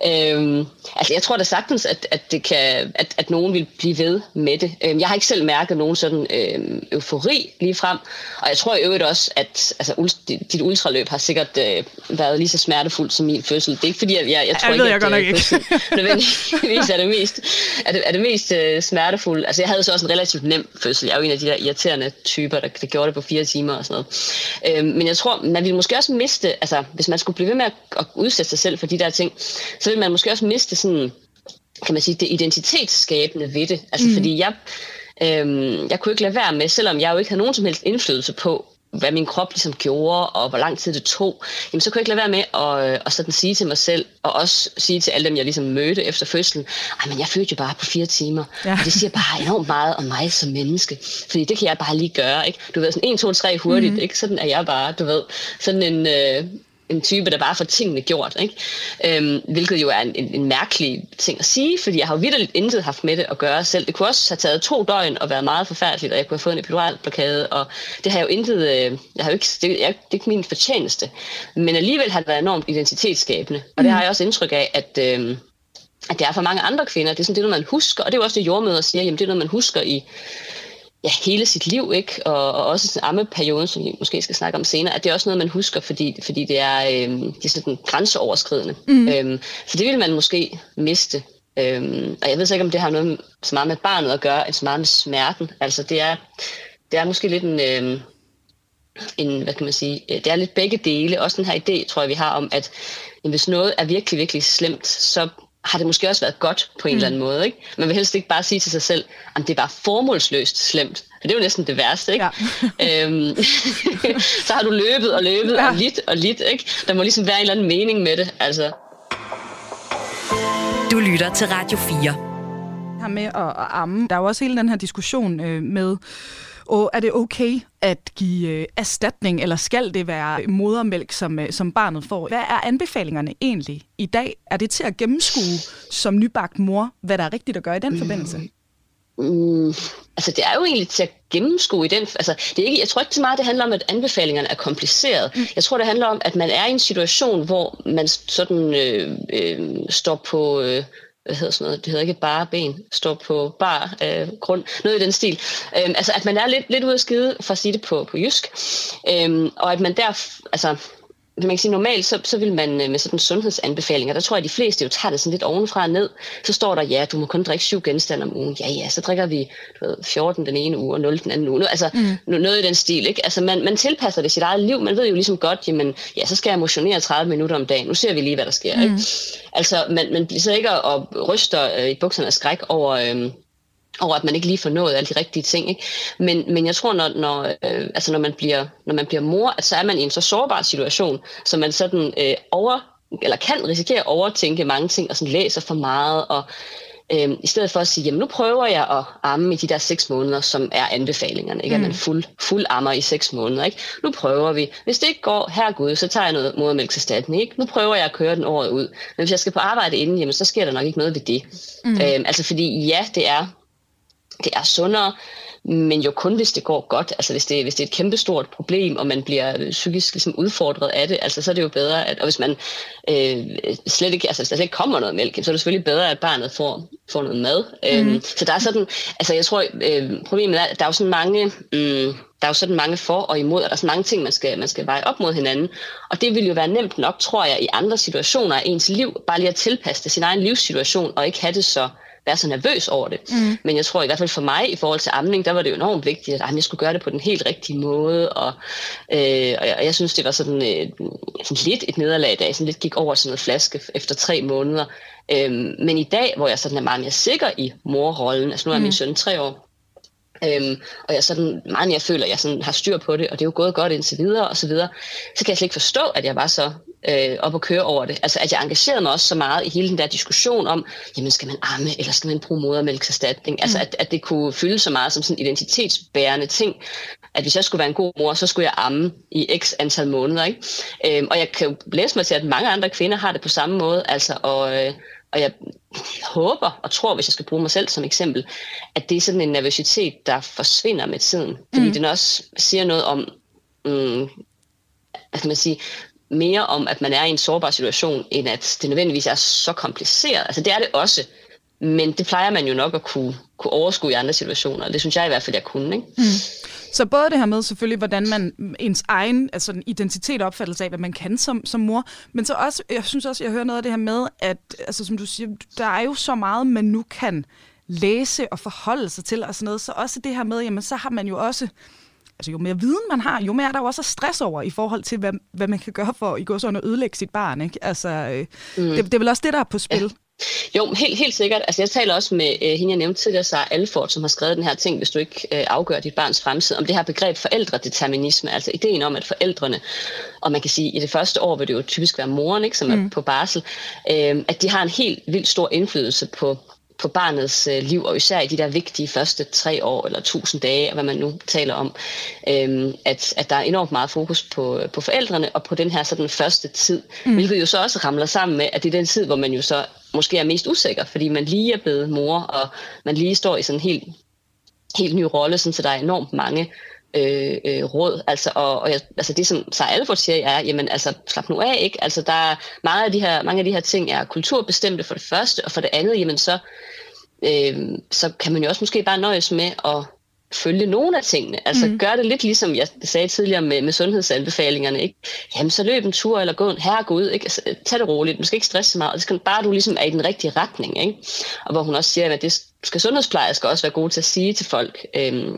Øhm, altså jeg tror da sagtens, at, at, det kan, at, at nogen vil blive ved med det. Øhm, jeg har ikke selv mærket nogen sådan øhm, eufori lige frem, og jeg tror i øvrigt også, at altså, dit ultraløb har sikkert øh, været lige så smertefuldt som min fødsel. Det er ikke fordi, at jeg, jeg tror jeg ikke, ved jeg at øh, fødsel nødvendigvis er det mest, er det, er det mest øh, smertefulde. Altså jeg havde så også en relativt nem fødsel. Jeg er jo en af de der irriterende typer, der, der gjorde det på fire timer og sådan noget. Øhm, men jeg tror, man ville måske også miste, altså hvis man skulle blive ved med at, at udsætte sig selv for de der ting, så vil man måske også miste sådan, kan man sige, det identitetsskabende ved det. Altså mm. fordi jeg, øhm, jeg kunne ikke lade være med, selvom jeg jo ikke havde nogen som helst indflydelse på, hvad min krop ligesom gjorde, og hvor lang tid det tog, jamen så kunne jeg ikke lade være med at, at sådan sige til mig selv, og også sige til alle dem, jeg ligesom mødte efter fødslen, ej, men jeg fødte jo bare på fire timer, ja. og det siger bare enormt meget om mig som menneske, fordi det kan jeg bare lige gøre, ikke? Du ved, sådan 1, 2, 3 hurtigt, mm. ikke? Sådan er jeg bare, du ved, sådan en... Øh, en type, der bare får tingene gjort. Ikke? Øhm, hvilket jo er en, en, en mærkelig ting at sige, fordi jeg har jo vidderligt intet haft med det at gøre selv. Det kunne også have taget to døgn og været meget forfærdeligt, og jeg kunne have fået en epiduralblokade, og det har jo intet, øh, jeg har jo ikke, det, jeg, det er ikke min fortjeneste. Men alligevel har det været enormt identitetsskabende, og det mm. har jeg også indtryk af, at, øh, at det er for mange andre kvinder. Det er sådan det, er noget, man husker, og det er jo også det, jordmøder siger, jamen det er noget, man husker i ja, hele sit liv, ikke? Og, og også sådan ammeperioden, som vi måske skal snakke om senere, at det er også noget, man husker, fordi, fordi det, er, øh, det er sådan grænseoverskridende. Mm. Øhm, så det vil man måske miste. Øhm, og jeg ved så ikke, om det har noget så meget med barnet at gøre, end så meget med smerten. Altså det er, det er måske lidt en, øh, en, hvad kan man sige, det er lidt begge dele. Også den her idé, tror jeg, vi har om, at hvis noget er virkelig, virkelig slemt, så har det måske også været godt på en mm. eller anden måde. Ikke? Man vil helst ikke bare sige til sig selv, at det er bare formålsløst slemt. For det er jo næsten det værste. Ikke? Ja. øhm, så har du løbet og løbet ja. og lidt og lidt. Ikke? Der må ligesom være en eller anden mening med det. Altså. Du lytter til Radio 4. Her med at, at amme. Der er jo også hele den her diskussion øh, med og er det okay at give øh, erstatning, eller skal det være modermælk, som, øh, som barnet får? Hvad er anbefalingerne egentlig i dag? Er det til at gennemskue som nybagt mor, hvad der er rigtigt at gøre i den forbindelse? Mm, altså det er jo egentlig til at gennemskue i den, altså det er ikke, jeg tror ikke så meget, det handler om, at anbefalingerne er kompliceret. Mm. Jeg tror, det handler om, at man er i en situation, hvor man sådan øh, øh, står på, øh, hvad hedder sådan noget, det hedder ikke bare ben, står på bar øh, grund, noget i den stil. Øhm, altså at man er lidt, lidt ude af skide, for at sige det på, på jysk, øhm, og at man der, altså man kan sige, normalt så, så vil man øh, med sådan sundhedsanbefalinger, der tror jeg, at de fleste jo tager det sådan lidt ovenfra og ned. Så står der, ja, du må kun drikke syv genstande om ugen. Ja, ja, så drikker vi du ved, 14 den ene uge og 0 den anden uge. Altså mm. noget i den stil. Ikke? Altså man, man tilpasser det sit eget liv. Man ved jo ligesom godt, jamen, ja, så skal jeg motionere 30 minutter om dagen. Nu ser vi lige, hvad der sker. Mm. Ikke? Altså man, man bliver så ikke og ryster øh, i bukserne af skræk over... Øh, over at man ikke lige får nået alle de rigtige ting. Ikke? Men, men jeg tror, når, når, øh, altså når, man bliver, når man bliver mor, at så er man i en så sårbar situation, så man sådan øh, over, eller kan risikere at overtænke mange ting, og sådan læser for meget, og øh, i stedet for at sige, jamen nu prøver jeg at amme i de der seks måneder, som er anbefalingerne, ikke? Mm. at man fuld, fuld ammer i seks måneder. Ikke? Nu prøver vi. Hvis det ikke går, her Gud, så tager jeg noget modermælkserstatning. Ikke? Nu prøver jeg at køre den året ud. Men hvis jeg skal på arbejde inden, jamen, så sker der nok ikke noget ved det. Mm. Øh, altså fordi ja, det er det er sundere, men jo kun hvis det går godt. Altså hvis det, hvis det er et kæmpestort problem, og man bliver psykisk ligesom udfordret af det, altså så er det jo bedre, at, og hvis man øh, slet ikke, altså hvis der slet ikke kommer noget mælk, så er det selvfølgelig bedre, at barnet får, får noget mad. Mm. Øhm, så der er sådan, altså jeg tror, øh, problemet er, at der er jo sådan mange, øh, der er jo sådan mange for og imod, og der er sådan mange ting, man skal, man skal veje op mod hinanden. Og det vil jo være nemt nok, tror jeg, i andre situationer af ens liv, bare lige at tilpasse det sin egen livssituation, og ikke have det så være så nervøs over det. Mm. Men jeg tror i hvert fald for mig, i forhold til amning, der var det jo enormt vigtigt, at jeg skulle gøre det på den helt rigtige måde. Og, øh, og, jeg, og jeg synes, det var sådan, øh, sådan lidt et nederlag, da jeg sådan lidt gik over sådan noget flaske efter tre måneder. Øh, men i dag, hvor jeg sådan er meget mere sikker i morrollen, altså nu er mm. min søn tre år, Øhm, og jeg sådan, meget jeg føler, at jeg sådan har styr på det, og det er jo gået godt indtil videre, og så videre, så kan jeg slet ikke forstå, at jeg var så øh, op og køre over det. Altså, at jeg engagerede mig også så meget i hele den der diskussion om, jamen, skal man amme, eller skal man bruge modermælkserstatning? Altså, mm. Altså, at, at det kunne fylde så meget som sådan en identitetsbærende ting, at hvis jeg skulle være en god mor, så skulle jeg amme i x antal måneder, ikke? Øhm, og jeg kan jo læse mig til, at mange andre kvinder har det på samme måde, altså, og, øh, og jeg håber og tror, hvis jeg skal bruge mig selv som eksempel, at det er sådan en nervøsitet, der forsvinder med tiden. Fordi mm. den også siger noget om, mm, kan man sige, mere om, at man er i en sårbar situation, end at det nødvendigvis er så kompliceret. Altså det er det også, men det plejer man jo nok at kunne, kunne overskue i andre situationer. Det synes jeg i hvert fald, jeg kunne. Ikke? Mm. Så både det her med selvfølgelig, hvordan man ens egen altså identitet og opfattelse af, hvad man kan som, som mor, men så også, jeg synes også, jeg hører noget af det her med, at altså, som du siger, der er jo så meget, man nu kan læse og forholde sig til og sådan noget, så også det her med, jamen så har man jo også altså jo mere viden man har, jo mere er der jo også stress over i forhold til, hvad, hvad man kan gøre for i går sådan at ødelægge sit barn. Ikke? Altså, øh, mm. det, det er vel også det, der er på spil. Jo, helt, helt sikkert. Altså, jeg taler også med øh, hende, jeg nævnte tidligere, Sarah Alford, som har skrevet den her ting, hvis du ikke øh, afgør dit barns fremtid, om det her begreb forældredeterminisme, altså ideen om, at forældrene, og man kan sige, i det første år vil det jo typisk være moren, ikke, som mm. er på barsel, øh, at de har en helt vildt stor indflydelse på, på barnets øh, liv, og især i de der vigtige første tre år eller tusind dage, hvad man nu taler om, øh, at, at der er enormt meget fokus på, på forældrene og på den her sådan første tid, mm. hvilket jo så også ramler sammen med, at det er den tid, hvor man jo så måske er mest usikker, fordi man lige er blevet mor, og man lige står i sådan en helt, helt ny rolle, sådan, så der er enormt mange øh, øh, råd. Altså, og, og jeg, altså det, som Sarah Alford siger, er, jamen altså, slap nu af, ikke? Altså, der er mange af de her, mange af de her ting er kulturbestemte for det første, og for det andet, jamen så, øh, så kan man jo også måske bare nøjes med at følge nogle af tingene. Altså mm. gør det lidt ligesom jeg sagde tidligere med, med sundhedsanbefalingerne. Ikke? Jamen så løb en tur eller gå en herregud. Ikke? Altså, tag det roligt. Du skal ikke stresse så meget. Det skal bare du ligesom er i den rigtige retning. Ikke? Og hvor hun også siger, at det skal sundhedsplejersker også være gode til at sige til folk. Øhm,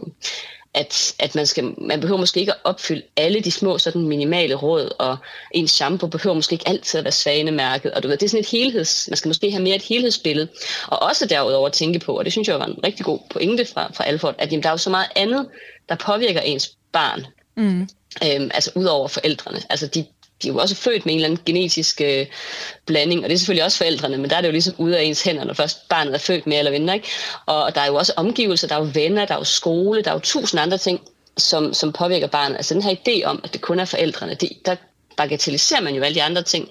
at, at man, skal, man behøver måske ikke at opfylde alle de små sådan minimale råd, og ens shampoo behøver måske ikke altid at være svanemærket, og du ved, det er sådan et helheds, man skal måske have mere et helhedsbillede, og også derudover tænke på, og det synes jeg var en rigtig god pointe fra, fra Alford, at jamen, der er jo så meget andet, der påvirker ens barn, mm. øhm, altså ud over forældrene. Altså de, de er jo også født med en eller anden genetisk øh, blanding, og det er selvfølgelig også forældrene, men der er det jo ligesom ude af ens hænder, når først barnet er født med eller mindre. Ikke? Og der er jo også omgivelser, der er jo venner, der er jo skole, der er jo tusind andre ting, som, som påvirker barnet. Altså den her idé om, at det kun er forældrene, det, der bagatelliserer man jo alle de andre ting.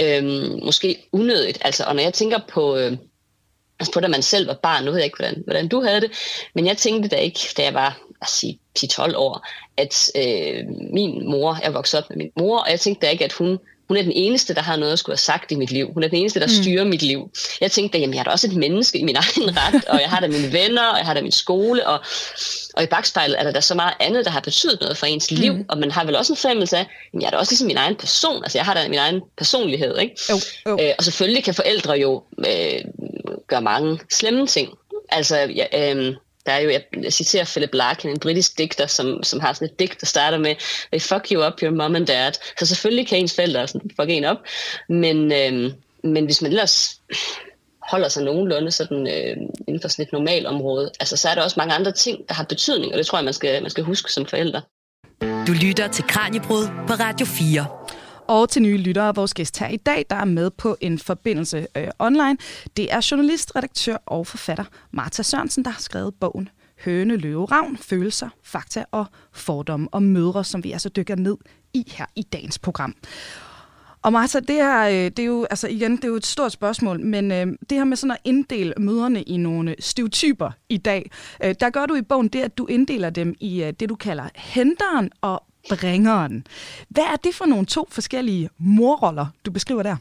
Øhm, måske unødigt. Altså, og når jeg tænker på... Øh, altså på da man selv var barn, nu ved jeg ikke, hvordan, hvordan du havde det, men jeg tænkte da ikke, da jeg var sige, 10-12 år, at øh, min mor, jeg voksede op med min mor, og jeg tænkte da ikke, at hun, hun er den eneste, der har noget at skulle have sagt i mit liv. Hun er den eneste, der mm. styrer mit liv. Jeg tænkte, at jeg er da også et menneske i min egen ret, og jeg har da mine venner, og jeg har da min skole, og, og i bagspejlet er der da så meget andet, der har betydet noget for ens liv, mm. og man har vel også en fornemmelse af, at jeg er da også ligesom min egen person, altså jeg har da min egen personlighed, ikke? Jo, jo. Øh, og selvfølgelig kan forældre jo øh, gøre mange slemme ting. Altså, ja, øh, der er jo, jeg, citerer Philip Larkin, en britisk digter, som, som har sådan et digt, der starter med, they fuck you up, your mom and dad. Så selvfølgelig kan ens forældre sådan fuck en op, men, øh, men hvis man ellers holder sig nogenlunde sådan, øh, inden for sådan et normalt område, altså, så er der også mange andre ting, der har betydning, og det tror jeg, man skal, man skal huske som forældre. Du lytter til Kranjebrud på Radio 4 og til nye lyttere. Vores gæst her i dag, der er med på en forbindelse øh, online, det er journalist, redaktør og forfatter Martha Sørensen, der har skrevet bogen Høne, Løve, Ravn, Følelser, Fakta og Fordomme og Mødre, som vi altså dykker ned i her i dagens program. Og Martha, det her, øh, det er jo, altså igen, det er jo et stort spørgsmål, men øh, det her med sådan at inddele møderne i nogle stereotyper i dag, øh, der gør du i bogen det, at du inddeler dem i øh, det, du kalder henteren og bringeren. Hvad er det for nogle to forskellige morroller, du beskriver der?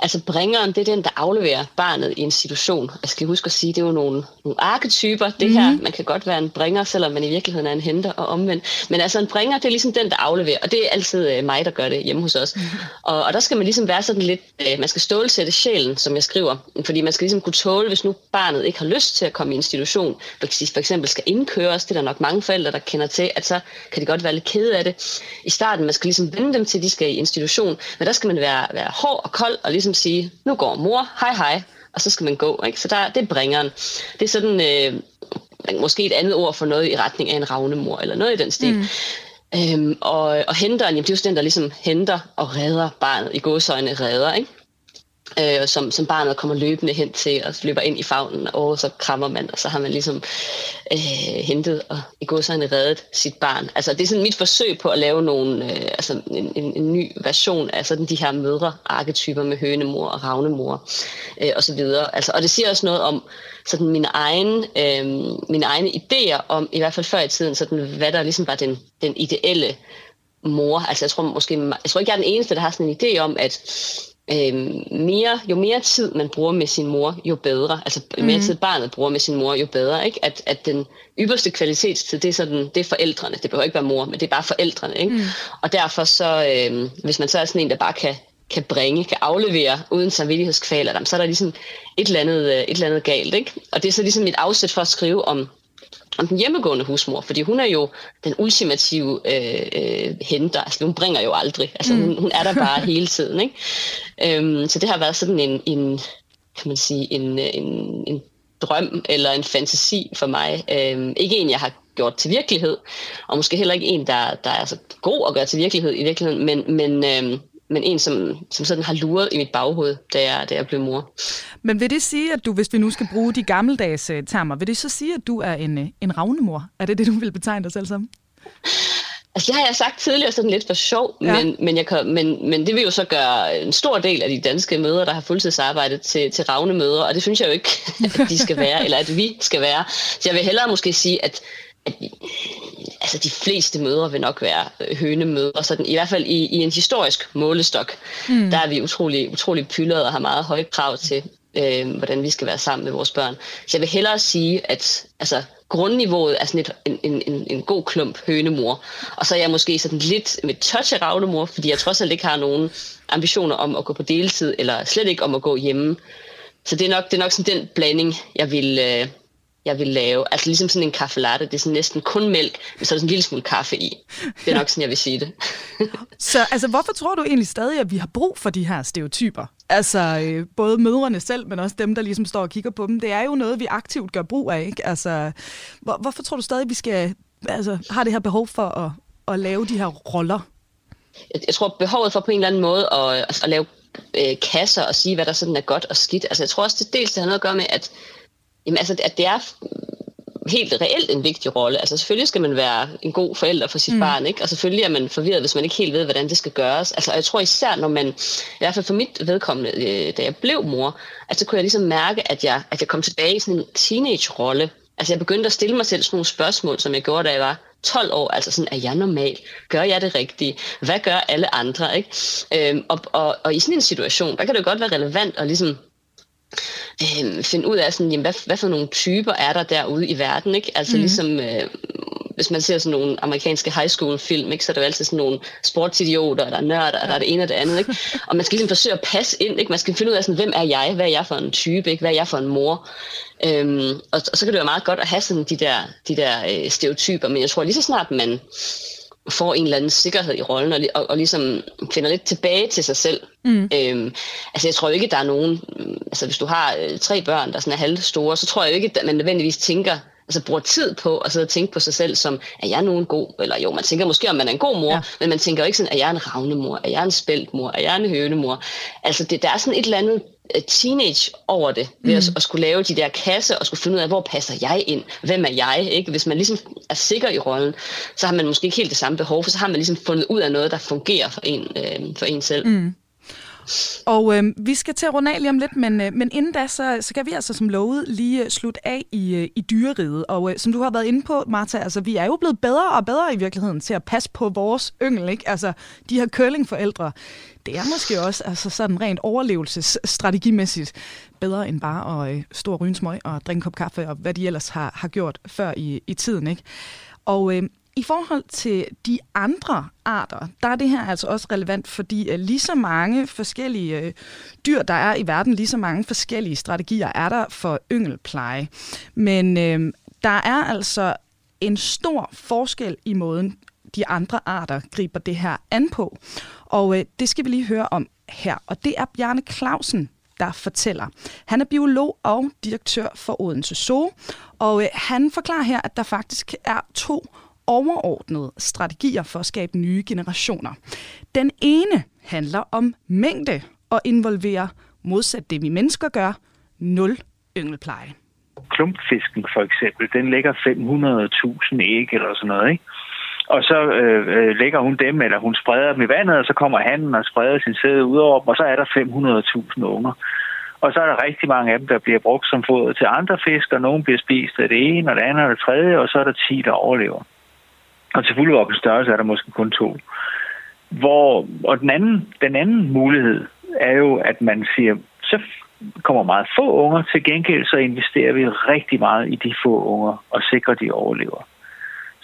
Altså bringeren, det er den, der afleverer barnet i en situation. Jeg skal huske at sige, det er jo nogle, nogle arketyper, det mm. her. Mhm. Man kan godt være en bringer, selvom man i virkeligheden er en henter og omvendt. Men altså en bringer, det er ligesom den, der afleverer. Og det er altid øh, mig, der gør det hjemme hos os. Mm. Og, og der skal man ligesom være sådan lidt, øh, man skal stålsætte sjælen, som jeg skriver. Fordi man skal ligesom kunne tåle, hvis nu barnet ikke har lyst til at komme i institution. For eksempel skal indkøres, det er der nok mange forældre, der kender til, at så kan de godt være lidt kede af det. I starten, man skal ligesom vende dem til, at de skal i institution. Men der skal man være, være hård og kold og ligesom sige, nu går mor, hej hej, og så skal man gå. Ikke? Så der, det er bringeren. Det er sådan, øh, måske et andet ord for noget i retning af en ravnemor, eller noget i den stil. Mm. Øhm, og, og henteren, jamen, det er jo den, der ligesom henter og redder barnet, i godsøjne redder, ikke? Øh, som, som barnet kommer løbende hen til og løber ind i favnen, og så krammer man, og så har man ligesom øh, hentet og i går så reddet sit barn. Altså det er sådan mit forsøg på at lave nogle, øh, altså en, en, en ny version af sådan de her mødre-arketyper med hønemor og ravnemor øh, og så videre. Altså, og det siger også noget om sådan mine egne, øh, mine egne idéer om, i hvert fald før i tiden, sådan, hvad der ligesom var den, den ideelle mor. Altså jeg tror måske, jeg tror ikke, jeg er den eneste, der har sådan en idé om, at øh, mere, jo mere tid man bruger med sin mor, jo bedre. Altså jo mere mm. tid barnet bruger med sin mor, jo bedre. Ikke? At, at den ypperste kvalitetstid, det er, sådan, det er forældrene. Det behøver ikke være mor, men det er bare forældrene. Ikke? Mm. Og derfor så, øh, hvis man så er sådan en, der bare kan, kan bringe, kan aflevere uden samvittighedskvaler, så er der ligesom et eller andet, øh, et eller andet galt. Ikke? Og det er så ligesom et afsæt for at skrive om om den hjemmegående husmor, fordi hun er jo den ultimative øh, øh, henter. Altså, hun bringer jo aldrig. Altså, mm. hun, hun er der bare hele tiden. Ikke? Øhm, så det har været sådan en, en kan man sige, en, en, en drøm eller en fantasi for mig. Øhm, ikke en, jeg har gjort til virkelighed, og måske heller ikke en, der, der er så god at gøre til virkelighed i virkeligheden, men, men øhm, men en, som, som sådan har luret i mit baghoved, da jeg, da jeg blev mor. Men vil det sige, at du, hvis vi nu skal bruge de gammeldags uh, termer, vil det så sige, at du er en, uh, en ravnemor? Er det det, du vil betegne dig selv som? Altså, det har jeg sagt tidligere sådan lidt for sjov, ja. men, men, jeg kan, men, men det vil jo så gøre en stor del af de danske møder, der har fuldtidsarbejdet til, til ravnemøder, og det synes jeg jo ikke, at de skal være, eller at vi skal være. Så jeg vil hellere måske sige, at at altså de fleste møder vil nok være øh, hønemøder, sådan, i hvert fald i, i en historisk målestok, mm. der er vi utrolig, utrolig pyldret og har meget høje krav til, øh, hvordan vi skal være sammen med vores børn. Så jeg vil hellere sige, at altså, grundniveauet er sådan et, en, en, en, en god klump hønemor. Og så er jeg måske sådan lidt med touch af ravlemor, fordi jeg trods alt ikke har nogen ambitioner om at gå på deltid, eller slet ikke om at gå hjemme. Så det er nok, det er nok sådan den blanding, jeg vil, øh, jeg vil lave. Altså ligesom sådan en kaffe latte, det er sådan næsten kun mælk, men så er der sådan en lille smule kaffe i. Det er nok sådan, jeg vil sige det. så altså, hvorfor tror du egentlig stadig, at vi har brug for de her stereotyper? Altså øh, både mødrene selv, men også dem, der ligesom står og kigger på dem. Det er jo noget, vi aktivt gør brug af. Ikke? Altså, hvor, hvorfor tror du stadig, at vi skal, altså, har det her behov for at, at lave de her roller? Jeg, jeg tror, behovet for på en eller anden måde at, at lave øh, kasser og sige, hvad der sådan er godt og skidt. Altså, jeg tror også, det dels det har noget at gøre med, at Jamen altså, at det er helt reelt en vigtig rolle. Altså selvfølgelig skal man være en god forælder for sit mm. barn, ikke? og selvfølgelig er man forvirret, hvis man ikke helt ved, hvordan det skal gøres. Altså jeg tror især, når man, i hvert fald for mit vedkommende, øh, da jeg blev mor, at så kunne jeg ligesom mærke, at jeg, at jeg kom tilbage i sådan en teenage-rolle. Altså jeg begyndte at stille mig selv sådan nogle spørgsmål, som jeg gjorde, da jeg var 12 år, altså sådan, er jeg normal? Gør jeg det rigtige? Hvad gør alle andre? Ikke? Øhm, og, og, og i sådan en situation, der kan det jo godt være relevant at ligesom øh, finde ud af, sådan, jamen, hvad, hvad for nogle typer er der derude i verden. Ikke? Altså mm. ligesom, øh, hvis man ser sådan nogle amerikanske high school film, ikke, så er der jo altid sådan nogle sportsidioter, der er nørder, der er det ene og det andet. Ikke? Og man skal ligesom forsøge at passe ind. Ikke? Man skal finde ud af, sådan, hvem er jeg? Hvad er jeg for en type? Ikke? Hvad er jeg for en mor? Øhm, og, og, så kan det være meget godt at have sådan de der, de der øh, stereotyper, men jeg tror lige så snart man får en eller anden sikkerhed i rollen, og, og, og ligesom finder lidt tilbage til sig selv. Mm. Øhm, altså jeg tror ikke, der er nogen, altså hvis du har øh, tre børn, der sådan er halvt store, så tror jeg ikke, at man nødvendigvis tænker, altså bruger tid på at sidde og tænke på sig selv som, er jeg nogen god? Eller jo, man tænker måske, om man er en god mor, ja. men man tænker ikke sådan, er jeg en ravnemor? Er jeg en spæltmor? Er jeg en hønemor? Altså det, der er sådan et eller andet teenage over det, ved mm. at, at skulle lave de der kasser, og skulle finde ud af, hvor passer jeg ind? Hvem er jeg? Ikke? Hvis man ligesom er sikker i rollen, så har man måske ikke helt det samme behov, for så har man ligesom fundet ud af noget, der fungerer for en, øh, for en selv. Mm. Og øh, vi skal til at runde af lige om lidt, men, øh, men inden da, så, så kan vi altså som lovet lige øh, slutte af i, øh, i dyreriget. Og øh, som du har været inde på, Martha, altså vi er jo blevet bedre og bedre i virkeligheden til at passe på vores yngel, ikke? Altså de her curlingforældre, det er måske også altså, sådan rent overlevelsesstrategimæssigt bedre end bare at øh, stå og ryge en smøg og drikke en kop kaffe, og hvad de ellers har, har gjort før i, i tiden, ikke? Og øh, i forhold til de andre arter, der er det her altså også relevant, fordi øh, lige så mange forskellige øh, dyr, der er i verden, lige så mange forskellige strategier er der for yngelpleje. Men øh, der er altså en stor forskel i måden, de andre arter griber det her an på. Og øh, det skal vi lige høre om her. Og det er Bjarne Clausen, der fortæller. Han er biolog og direktør for Odense Zoo, og øh, han forklarer her, at der faktisk er to overordnede strategier for at skabe nye generationer. Den ene handler om mængde og involverer, modsat det vi mennesker gør, nul yngelpleje. Klumpfisken for eksempel, den lægger 500.000 æg eller sådan noget, ikke? Og så øh, øh, lægger hun dem, eller hun spreder dem i vandet, og så kommer han og spreder sin sæde ud over dem, og så er der 500.000 unger. Og så er der rigtig mange af dem, der bliver brugt som foder til andre fisk, og nogen bliver spist af det ene, og det andet og det tredje, og så er der 10, der overlever. Og til fuldvoksen størrelse er der måske kun to. Hvor, og den anden, den anden mulighed er jo, at man siger, så kommer meget få unger, til gengæld så investerer vi rigtig meget i de få unger og sikrer, at de overlever.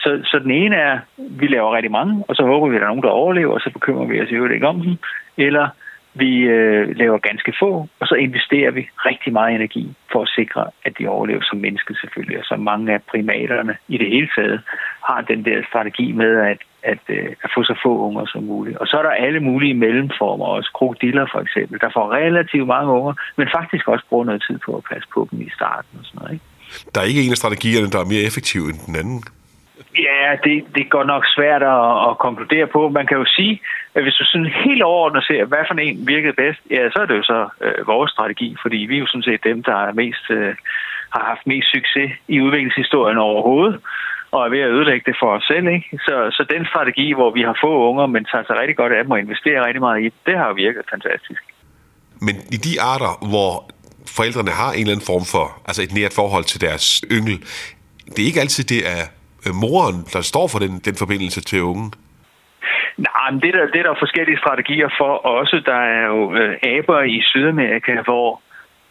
Så, så den ene er, vi laver rigtig mange, og så håber vi, at der er nogen, der overlever, og så bekymrer vi os jo ikke om dem. Eller vi øh, laver ganske få, og så investerer vi rigtig meget energi for at sikre, at de overlever som mennesker selvfølgelig. Og så mange af primaterne i det hele taget har den der strategi med at, at, øh, at få så få unger som muligt. Og så er der alle mulige mellemformer, også krokodiller for eksempel, der får relativt mange unger, men faktisk også bruger noget tid på at passe på dem i starten og sådan noget. Ikke? Der er ikke en af strategierne, der er mere effektiv end den anden. Ja, det, det går nok svært at, at konkludere på. Man kan jo sige, at hvis du sådan helt overordnet ser, hvad for en virkede bedst, ja, så er det jo så øh, vores strategi, fordi vi er jo sådan set dem, der er mest, øh, har haft mest succes i udviklingshistorien overhovedet, og er ved at ødelægge det for os selv. Ikke? Så, så den strategi, hvor vi har få unger, men tager sig rigtig godt af dem og investerer rigtig meget i, det har jo virket fantastisk. Men i de arter, hvor forældrene har en eller anden form for, altså et nært forhold til deres yngel, det er ikke altid, det er Øh, moren, der står for den, den forbindelse til ungen? Nej, men det, det er der forskellige strategier for også. Der er jo øh, aber i Sydamerika, hvor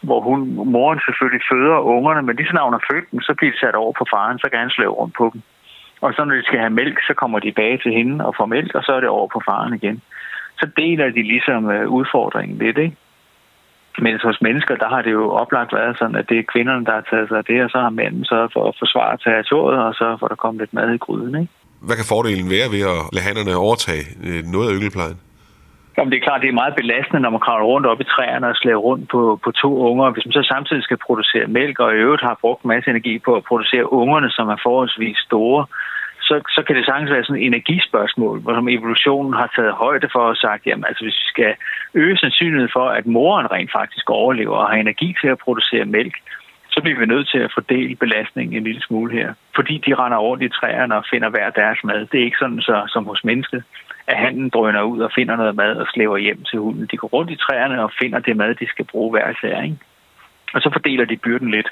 hvor hun, moren selvfølgelig føder ungerne, men lige så når hun har født dem, så bliver de sat over på faren, så kan han slæve rundt på dem. Og så når de skal have mælk, så kommer de tilbage til hende og får mælk, og så er det over på faren igen. Så deler de ligesom øh, udfordringen lidt, ikke? Men hos mennesker, der har det jo oplagt været sådan, at det er kvinderne, der har taget sig af det, og så har mænden så for at forsvare territoriet, og så får der kommet lidt mad i gryden, ikke? Hvad kan fordelen være ved at lade hannerne overtage øh, noget af yngelplejen? Jamen, det er klart, det er meget belastende, når man kravler rundt op i træerne og slæver rundt på, på to unger. Hvis man så samtidig skal producere mælk, og i øvrigt har brugt en masse energi på at producere ungerne, som er forholdsvis store, så, så kan det sagtens være sådan et energispørgsmål, hvor som evolutionen har taget højde for og sagt, jamen altså hvis vi skal øge sandsynligheden for, at moren rent faktisk overlever og har energi til at producere mælk, så bliver vi nødt til at fordele belastningen en lille smule her. Fordi de render over de træerne og finder hver deres mad. Det er ikke sådan så, som hos mennesket, at handen drøner ud og finder noget mad og slæver hjem til hunden. De går rundt i træerne og finder det mad, de skal bruge hver især. Ikke? Og så fordeler de byrden lidt.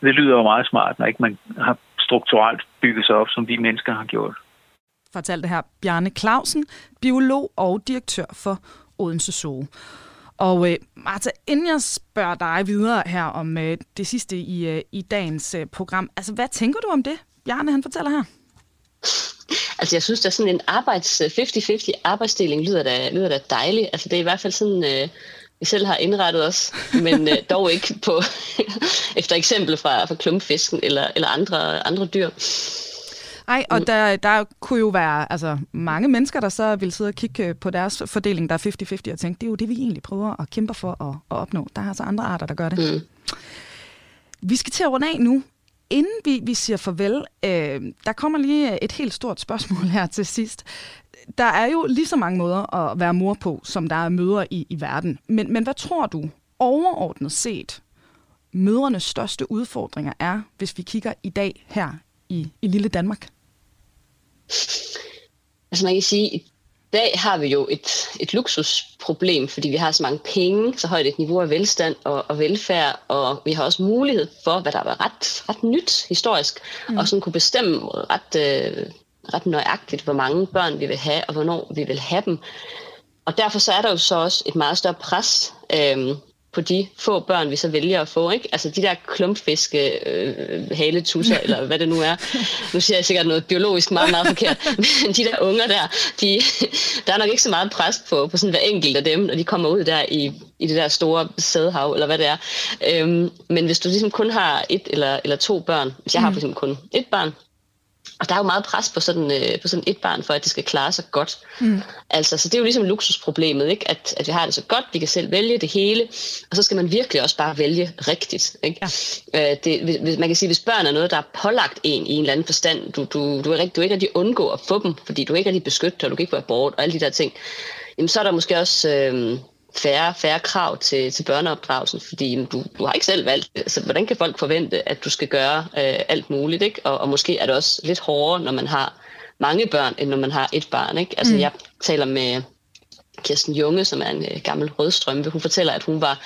Det lyder jo meget smart, når ikke man har strukturelt bygget sig op, som vi mennesker har gjort. Fortalte her Bjarne Clausen, biolog og direktør for Odense Zoo. Og øh, Martha, inden jeg spørger dig videre her om øh, det sidste i, øh, i dagens øh, program, altså hvad tænker du om det, Bjarne han fortæller her? Altså jeg synes, der er sådan en arbejds 50-50 arbejdsdeling lyder da, lyder da dejligt. Altså det er i hvert fald sådan, øh, vi selv har indrettet os, men øh, dog ikke på efter eksempel fra, fra klumpfisken eller, eller andre, andre dyr. Nej, og der, der kunne jo være altså, mange mennesker, der så vil sidde og kigge på deres fordeling, der er 50-50, og tænke, det er jo det, vi egentlig prøver at kæmpe for at, at opnå. Der er altså andre arter, der gør det. Mm. Vi skal til at runde af nu. Inden vi, vi siger farvel, øh, der kommer lige et helt stort spørgsmål her til sidst. Der er jo lige så mange måder at være mor på, som der er mødre i, i verden. Men, men hvad tror du overordnet set, mødrenes største udfordringer er, hvis vi kigger i dag her i, i lille Danmark? Altså man kan sige, i dag har vi jo et, et luksusproblem, fordi vi har så mange penge, så højt et niveau af velstand og, og velfærd, og vi har også mulighed for, hvad der var ret, ret nyt historisk, mm. og sådan kunne bestemme ret, øh, ret nøjagtigt, hvor mange børn vi vil have, og hvornår vi vil have dem. Og derfor så er der jo så også et meget større pres øh, på de få børn, vi så vælger at få. Ikke? Altså de der klumpfiske øh, haletusser, eller hvad det nu er. Nu siger jeg sikkert noget biologisk meget, meget forkert. Men de der unger der, de, der er nok ikke så meget pres på, på sådan hver enkelt af dem, når de kommer ud der i, i det der store sædehav, eller hvad det er. Øhm, men hvis du ligesom kun har et eller, eller to børn, hvis jeg har for eksempel kun et barn, og der er jo meget pres på sådan, øh, på sådan et barn, for at det skal klare sig godt. Mm. Altså, så det er jo ligesom luksusproblemet, ikke? At, at vi har det så godt, vi kan selv vælge det hele, og så skal man virkelig også bare vælge rigtigt. Ikke? Ja. Øh, det, hvis, man kan sige, hvis børn er noget, der er pålagt en i en eller anden forstand, du, du, du, er, rigtig, du er ikke rigtig undgå at få dem, fordi du ikke er rigtig beskyttet, og du kan ikke være bort, og alle de der ting, jamen så er der måske også... Øh, færre, færre krav til, til børneopdragelsen, fordi du, du har ikke selv valgt det. Så hvordan kan folk forvente, at du skal gøre øh, alt muligt? Ikke? Og, og måske er det også lidt hårdere, når man har mange børn, end når man har et barn. Ikke? Altså, mm. Jeg taler med Kirsten Junge, som er en øh, gammel rødstrømpe. Hun fortæller, at hun var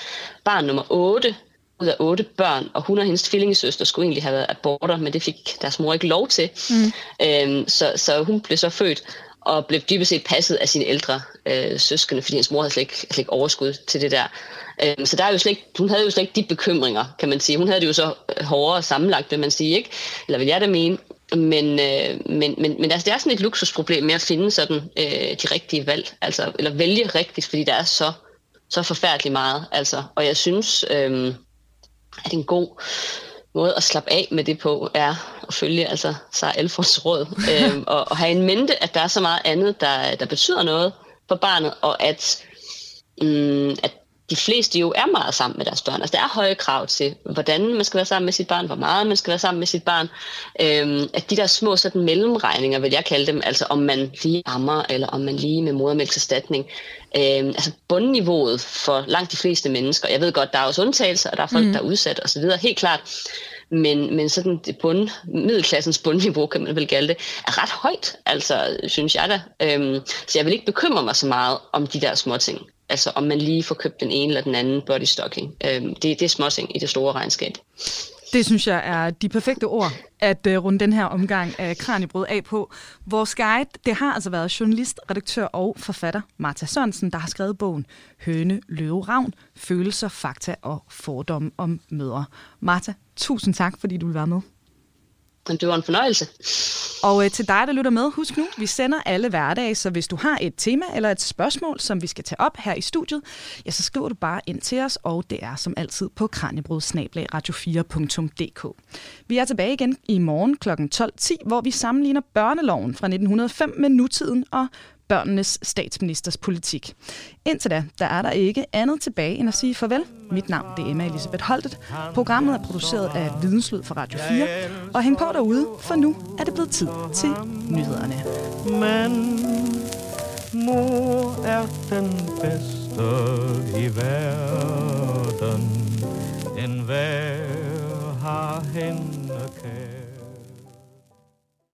barn nummer 8 ud af otte børn, og hun og hendes tvillingesøster skulle egentlig have været aborter, men det fik deres mor ikke lov til. Mm. Øhm, så, så hun blev så født og blev dybest set passet af sine ældre øh, søskende, fordi hendes mor havde slet ikke, slet ikke overskud til det der. Øh, så der er jo slet ikke, hun havde jo slet ikke de bekymringer, kan man sige. Hun havde det jo så øh, hårdere sammenlagt, vil man sige, ikke? Eller vil jeg da mene. Men, øh, men, men, men altså, det er sådan et luksusproblem med at finde sådan øh, de rigtige valg, altså, eller vælge rigtigt, fordi der er så, så forfærdeligt meget. Altså, og jeg synes, øh, at en god måde at slappe af med det på, er at følge altså Sara Alfords råd, øhm, og, og have en mente, at der er så meget andet, der, der betyder noget for barnet, og at, mm, at de fleste jo er meget sammen med deres børn. Altså der er høje krav til, hvordan man skal være sammen med sit barn, hvor meget man skal være sammen med sit barn. Øhm, at de der små sådan mellemregninger, vil jeg kalde dem, altså om man lige ammer, eller om man lige med modermælkserstatning. Øhm, altså bundniveauet for langt de fleste mennesker. Jeg ved godt, der er også undtagelser, og der er folk, mm. der er udsat osv., helt klart. Men, men sådan det bund, middelklassens bundniveau, kan man vel kalde det, er ret højt, altså, synes jeg da. Øhm, så jeg vil ikke bekymre mig så meget om de der små ting. Altså om man lige får købt den ene eller den anden body stocking. Øhm, det, det er småting i det store regnskab. Det synes jeg er de perfekte ord at uh, runde den her omgang af Kranjebrød af på. Vores guide, det har altså været journalist, redaktør og forfatter Martha Sørensen, der har skrevet bogen Høne, Løve, Ravn, Følelser, Fakta og Fordomme om mødre. Martha, tusind tak, fordi du vil være med. Men det var en fornøjelse. Og øh, til dig, der lytter med, husk nu, vi sender alle hverdage, så hvis du har et tema eller et spørgsmål, som vi skal tage op her i studiet, ja, så skriver du bare ind til os, og det er som altid på kranjebrud-radio4.dk. Vi er tilbage igen i morgen kl. 12.10, hvor vi sammenligner børneloven fra 1905 med nutiden og børnenes statsministers politik. Indtil da, der er der ikke andet tilbage end at sige farvel. Mit navn det er Emma Elisabeth Holtet. Programmet er produceret af Videnslyd for Radio 4. Og hæng på derude, for nu er det blevet tid til nyhederne. Men mor er den bedste i verden. En hver har hende